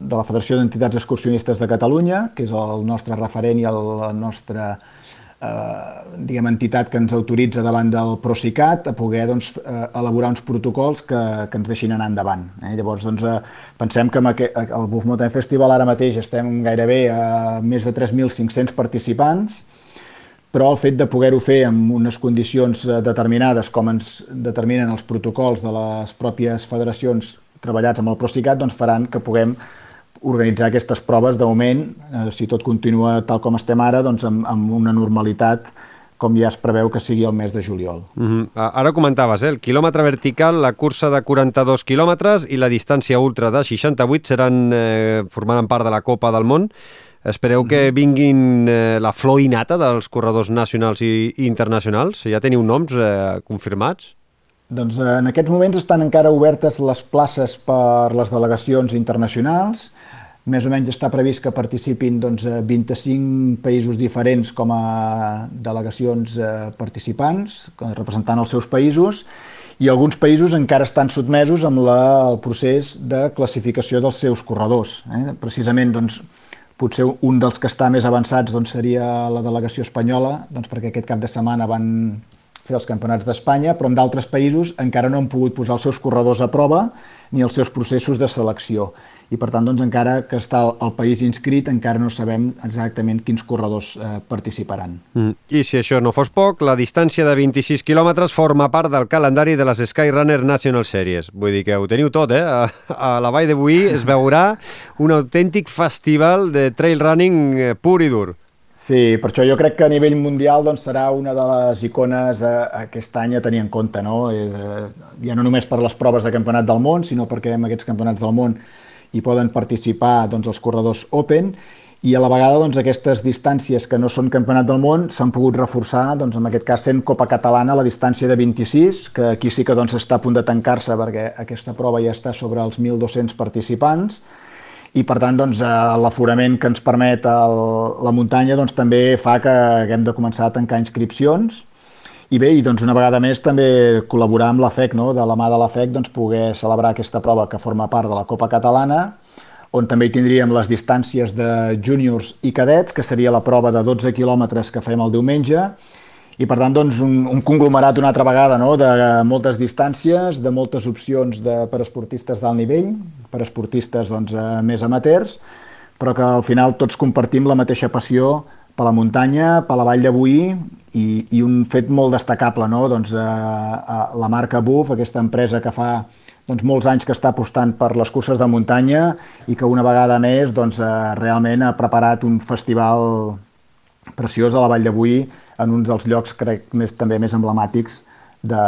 de la Federació d'Entitats Excursionistes de Catalunya, que és el nostre referent i el, el nostre eh, diguem, entitat que ens autoritza davant del Procicat a poder doncs, eh, elaborar uns protocols que, que ens deixin anar endavant. Eh? Llavors, doncs, eh, pensem que el Buff Mountain Festival ara mateix estem gairebé a més de 3.500 participants, però el fet de poder-ho fer amb unes condicions eh, determinades, com ens determinen els protocols de les pròpies federacions treballats amb el Procicat, doncs faran que puguem organitzar aquestes proves d'augment, eh, si tot continua tal com estem ara, doncs amb, amb una normalitat com ja es preveu que sigui el mes de juliol. Uh -huh. Ara comentaves, eh? el quilòmetre vertical, la cursa de 42 quilòmetres i la distància ultra de 68 seran, eh, formaran part de la Copa del Món. Espereu que vinguin eh, la flor innata dels corredors nacionals i, i internacionals? Ja teniu noms eh, confirmats? Doncs eh, en aquests moments estan encara obertes les places per les delegacions internacionals, més o menys està previst que participin doncs, 25 eh, països diferents com a delegacions eh, participants, representant els seus països, i alguns països encara estan sotmesos amb la, el procés de classificació dels seus corredors. Eh? Precisament, doncs, potser un dels que està més avançats doncs, seria la delegació espanyola, doncs, perquè aquest cap de setmana van fer els campionats d'Espanya, però en d'altres països encara no han pogut posar els seus corredors a prova ni els seus processos de selecció i per tant doncs, encara que està el, país inscrit encara no sabem exactament quins corredors eh, participaran. Mm. I si això no fos poc, la distància de 26 quilòmetres forma part del calendari de les Skyrunner National Series. Vull dir que ho teniu tot, eh? A, a la Vall de Boí es veurà un autèntic festival de trail running eh, pur i dur. Sí, per això jo crec que a nivell mundial doncs, serà una de les icones eh, aquest any a tenir en compte, no? Eh, ja no només per les proves de campionat del món, sinó perquè en aquests campionats del món hi poden participar doncs, els corredors Open i a la vegada doncs, aquestes distàncies que no són campionat del món s'han pogut reforçar, doncs, en aquest cas sent Copa Catalana la distància de 26, que aquí sí que doncs, està a punt de tancar-se perquè aquesta prova ja està sobre els 1.200 participants. I per tant doncs, eh, l'aforament que ens permet el, la muntanya doncs, també fa que haguem de començar a tancar inscripcions i bé, i doncs una vegada més també col·laborar amb la FEC, no? de la mà de la FEC doncs, poder celebrar aquesta prova que forma part de la Copa Catalana, on també hi tindríem les distàncies de júniors i cadets, que seria la prova de 12 quilòmetres que fem el diumenge, i per tant doncs, un, un conglomerat una altra vegada no? de moltes distàncies, de moltes opcions de, per esportistes d'alt nivell, per esportistes doncs, eh, més amateurs, però que al final tots compartim la mateixa passió per la muntanya, per la vall de Boí i, i un fet molt destacable, no? doncs, eh, eh, la marca Buff, aquesta empresa que fa doncs, molts anys que està apostant per les curses de muntanya i que una vegada més doncs, eh, realment ha preparat un festival preciós a la Vall Boí en un dels llocs, crec, més, també més emblemàtics de,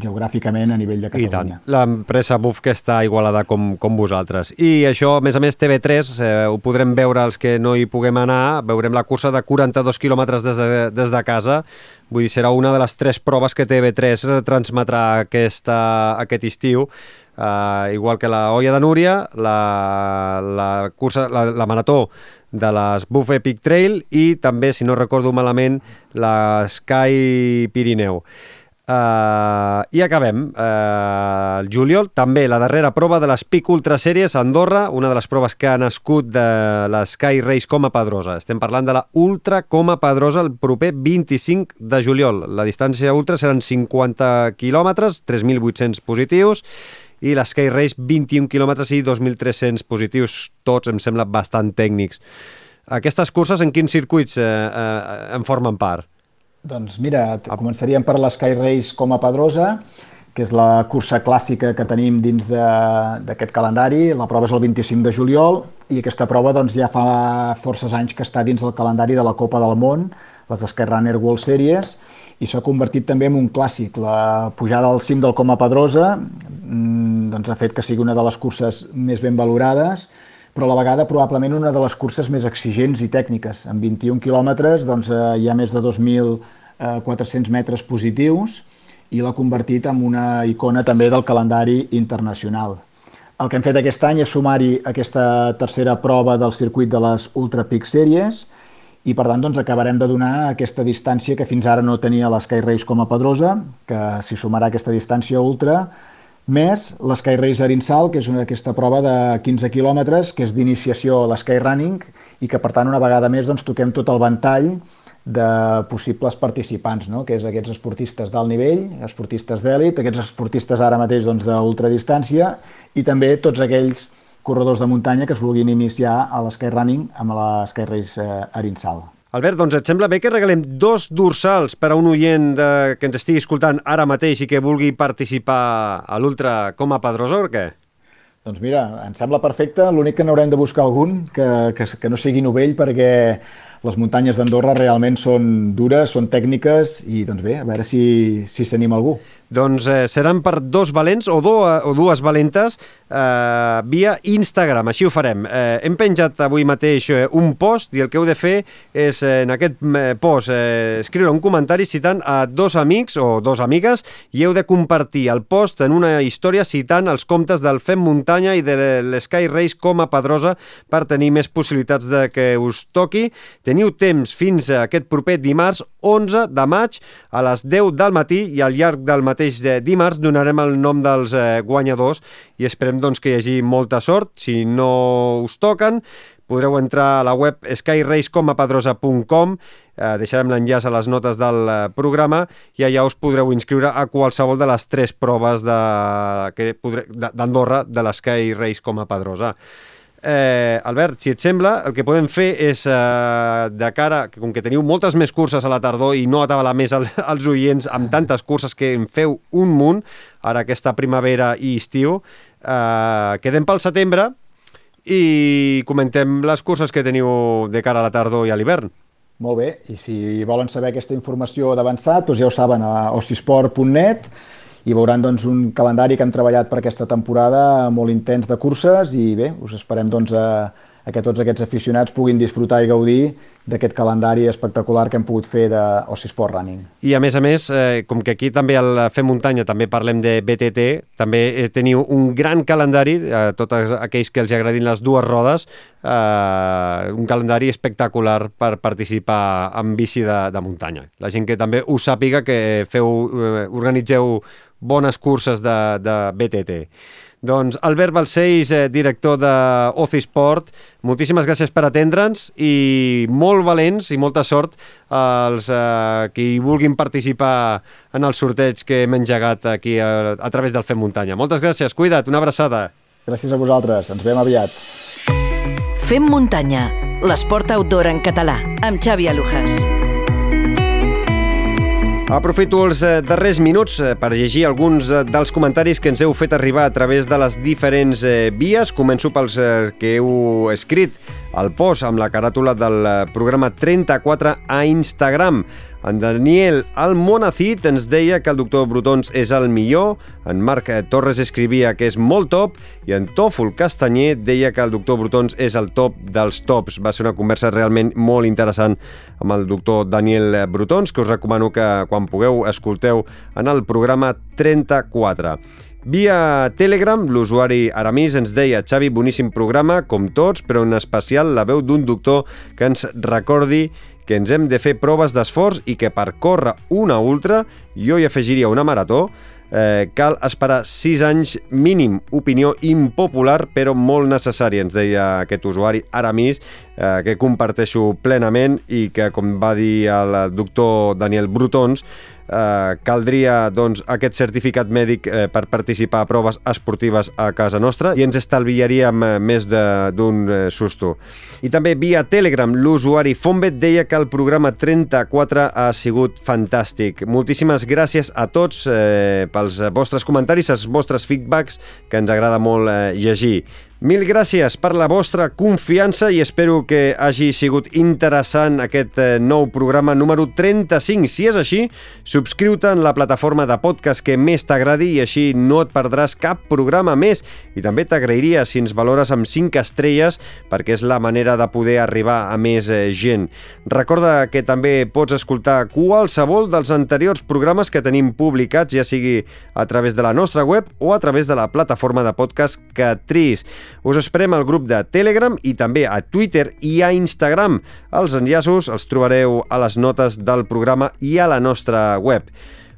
geogràficament a nivell de Catalunya. L'empresa Buf que està igualada com, com vosaltres. I això, a més a més, TV3, eh, ho podrem veure els que no hi puguem anar, veurem la cursa de 42 quilòmetres des, de, des de casa, vull dir, serà una de les tres proves que TV3 transmetrà aquesta, aquest estiu, Uh, igual que la Olla de Núria, la, la, cursa, la, la marató de les Buff Epic Trail i també, si no recordo malament, la Sky Pirineu. Uh, I acabem. Uh, el juliol, també la darrera prova de les PIC Ultra Series a Andorra, una de les proves que ha nascut de la Sky Race com a Pedrosa. Estem parlant de la Ultra com a Pedrosa el proper 25 de juliol. La distància ultra seran 50 quilòmetres, 3.800 positius, i la Sky Race 21 quilòmetres i 2.300 positius, tots em sembla bastant tècnics. Aquestes curses en quins circuits eh, eh, en formen part? Doncs mira, començaríem per l'Sky Race com a Pedrosa, que és la cursa clàssica que tenim dins d'aquest calendari. La prova és el 25 de juliol i aquesta prova doncs, ja fa forces anys que està dins el calendari de la Copa del Món, les Skyrunner World Series, i s'ha convertit també en un clàssic. La pujada al cim del Coma Pedrosa mm, doncs, ha fet que sigui una de les curses més ben valorades, però a la vegada probablement una de les curses més exigents i tècniques. En 21 quilòmetres doncs, eh, hi ha més de 2.400 metres positius, i l'ha convertit en una icona també del calendari internacional. El que hem fet aquest any és sumar-hi aquesta tercera prova del circuit de les Ultra Peak Series i per tant doncs, acabarem de donar aquesta distància que fins ara no tenia l'Sky Race com a Pedrosa, que s'hi sumarà aquesta distància ultra, més l'Sky Race Arinsal, que és una, aquesta prova de 15 quilòmetres, que és d'iniciació a l'Sky Running i que per tant una vegada més doncs, toquem tot el ventall de possibles participants, no? que és aquests esportistes d'alt nivell, esportistes d'èlit, aquests esportistes ara mateix doncs, d'ultradistància i també tots aquells corredors de muntanya que es vulguin iniciar a l'Skyrunning amb la Sky Race Arinsal. Albert, doncs et sembla bé que regalem dos dorsals per a un oient de, que ens estigui escoltant ara mateix i que vulgui participar a l'Ultra com a Pedrosa o què? Doncs mira, em sembla perfecte. L'únic que n'haurem de buscar algun que, que, que no sigui novell perquè les muntanyes d'Andorra realment són dures, són tècniques i doncs bé, a veure si s'anima si algú. Doncs eh, seran per dos valents o, do, o dues valentes eh, via Instagram, així ho farem. Eh, hem penjat avui mateix eh, un post i el que heu de fer és eh, en aquest eh, post eh, escriure un comentari citant a dos amics o dos amigues i heu de compartir el post en una història citant els comptes del Fem Muntanya i de l'Sky Race com a Pedrosa per tenir més possibilitats de que us toqui. Teniu temps fins a aquest proper dimarts 11 de maig a les 10 del matí i al llarg del mateix eh, dimarts donarem el nom dels eh, guanyadors i esperem doncs, que hi hagi molta sort. Si no us toquen, podreu entrar a la web skyracecomapadrosa.com eh, deixarem l'enllaç a les notes del eh, programa i allà us podreu inscriure a qualsevol de les tres proves d'Andorra de, de, de l'Sky Race com a Pedrosa eh, Albert, si et sembla, el que podem fer és, eh, de cara, que com que teniu moltes més curses a la tardor i no atabalar més el, els oients amb tantes curses que en feu un munt, ara aquesta primavera i estiu, eh, quedem pel setembre i comentem les curses que teniu de cara a la tardor i a l'hivern. Molt bé, i si volen saber aquesta informació d'avançat, doncs ja ho saben a ocisport.net i veuran doncs, un calendari que hem treballat per aquesta temporada molt intens de curses i bé, us esperem doncs, a, a que tots aquests aficionats puguin disfrutar i gaudir d'aquest calendari espectacular que hem pogut fer d'Oci Sport Running. I a més a més, eh, com que aquí també al Fem Muntanya també parlem de BTT, també eh, teniu un gran calendari, eh, tots aquells que els agradin les dues rodes, eh, un calendari espectacular per participar en bici de, de muntanya. La gent que també us sàpiga que feu, eh, organitzeu bones curses de, de BTT. Doncs Albert Balcells, eh, director de Oci Sport, moltíssimes gràcies per atendre'ns i molt valents i molta sort als eh, qui vulguin participar en el sorteig que hem engegat aquí a, a través del Fem Muntanya. Moltes gràcies, cuida't, una abraçada. Gràcies a vosaltres, ens veiem aviat. Fem Muntanya, l'esport outdoor en català, amb Xavi Alujas. Aprofito els eh, darrers minuts eh, per llegir alguns eh, dels comentaris que ens heu fet arribar a través de les diferents vies. Començo pels que heu escrit al post amb la caràtula del programa 34 a Instagram. En Daniel Almonacid ens deia que el doctor Brutons és el millor, en Marc Torres escrivia que és molt top i en Tòfol Castanyer deia que el doctor Brutons és el top dels tops. Va ser una conversa realment molt interessant amb el doctor Daniel Brutons, que us recomano que quan pugueu escolteu en el programa 34. Via Telegram, l'usuari Aramis ens deia Xavi, boníssim programa, com tots, però en especial la veu d'un doctor que ens recordi que ens hem de fer proves d'esforç i que per córrer una ultra, jo hi afegiria una marató, eh, cal esperar 6 anys mínim. Opinió impopular, però molt necessària, ens deia aquest usuari Aramis, eh, que comparteixo plenament i que, com va dir el doctor Daniel Brutons, eh, caldria doncs, aquest certificat mèdic eh, per participar a proves esportives a casa nostra i ens estalviaríem eh, més d'un eh, susto. I també via Telegram, l'usuari Fombet deia que el programa 34 ha sigut fantàstic. Moltíssimes gràcies a tots eh, pels vostres comentaris, els vostres feedbacks, que ens agrada molt eh, llegir. Mil gràcies per la vostra confiança i espero que hagi sigut interessant aquest eh, nou programa número 35. Si és així, subscriu-te en la plataforma de podcast que més t'agradi i així no et perdràs cap programa més. I també t'agrairia si ens valores amb 5 estrelles perquè és la manera de poder arribar a més eh, gent. Recorda que també pots escoltar qualsevol dels anteriors programes que tenim publicats, ja sigui a través de la nostra web o a través de la plataforma de podcast Catrice. Us esperem al grup de Telegram i també a Twitter i a Instagram. Els enllaços els trobareu a les notes del programa i a la nostra web.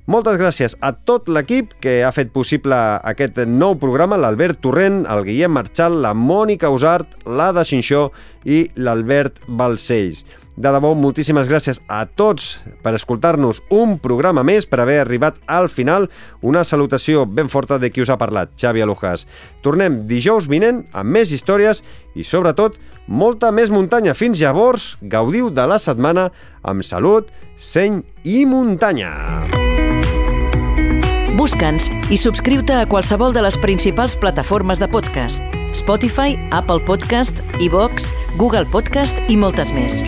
Moltes gràcies a tot l'equip que ha fet possible aquest nou programa, l'Albert Torrent, el Guillem Marchal, la Mònica Usart, l'Ada Xinxó i l'Albert Balcells. De debò, moltíssimes gràcies a tots per escoltar-nos un programa més, per haver arribat al final. Una salutació ben forta de qui us ha parlat, Xavi Alujas. Tornem dijous vinent amb més històries i, sobretot, molta més muntanya. Fins llavors, gaudiu de la setmana amb salut, seny i muntanya. Busca'ns i subscriu-te a qualsevol de les principals plataformes de podcast. Spotify, Apple Podcast, iVox, Google Podcast i moltes més.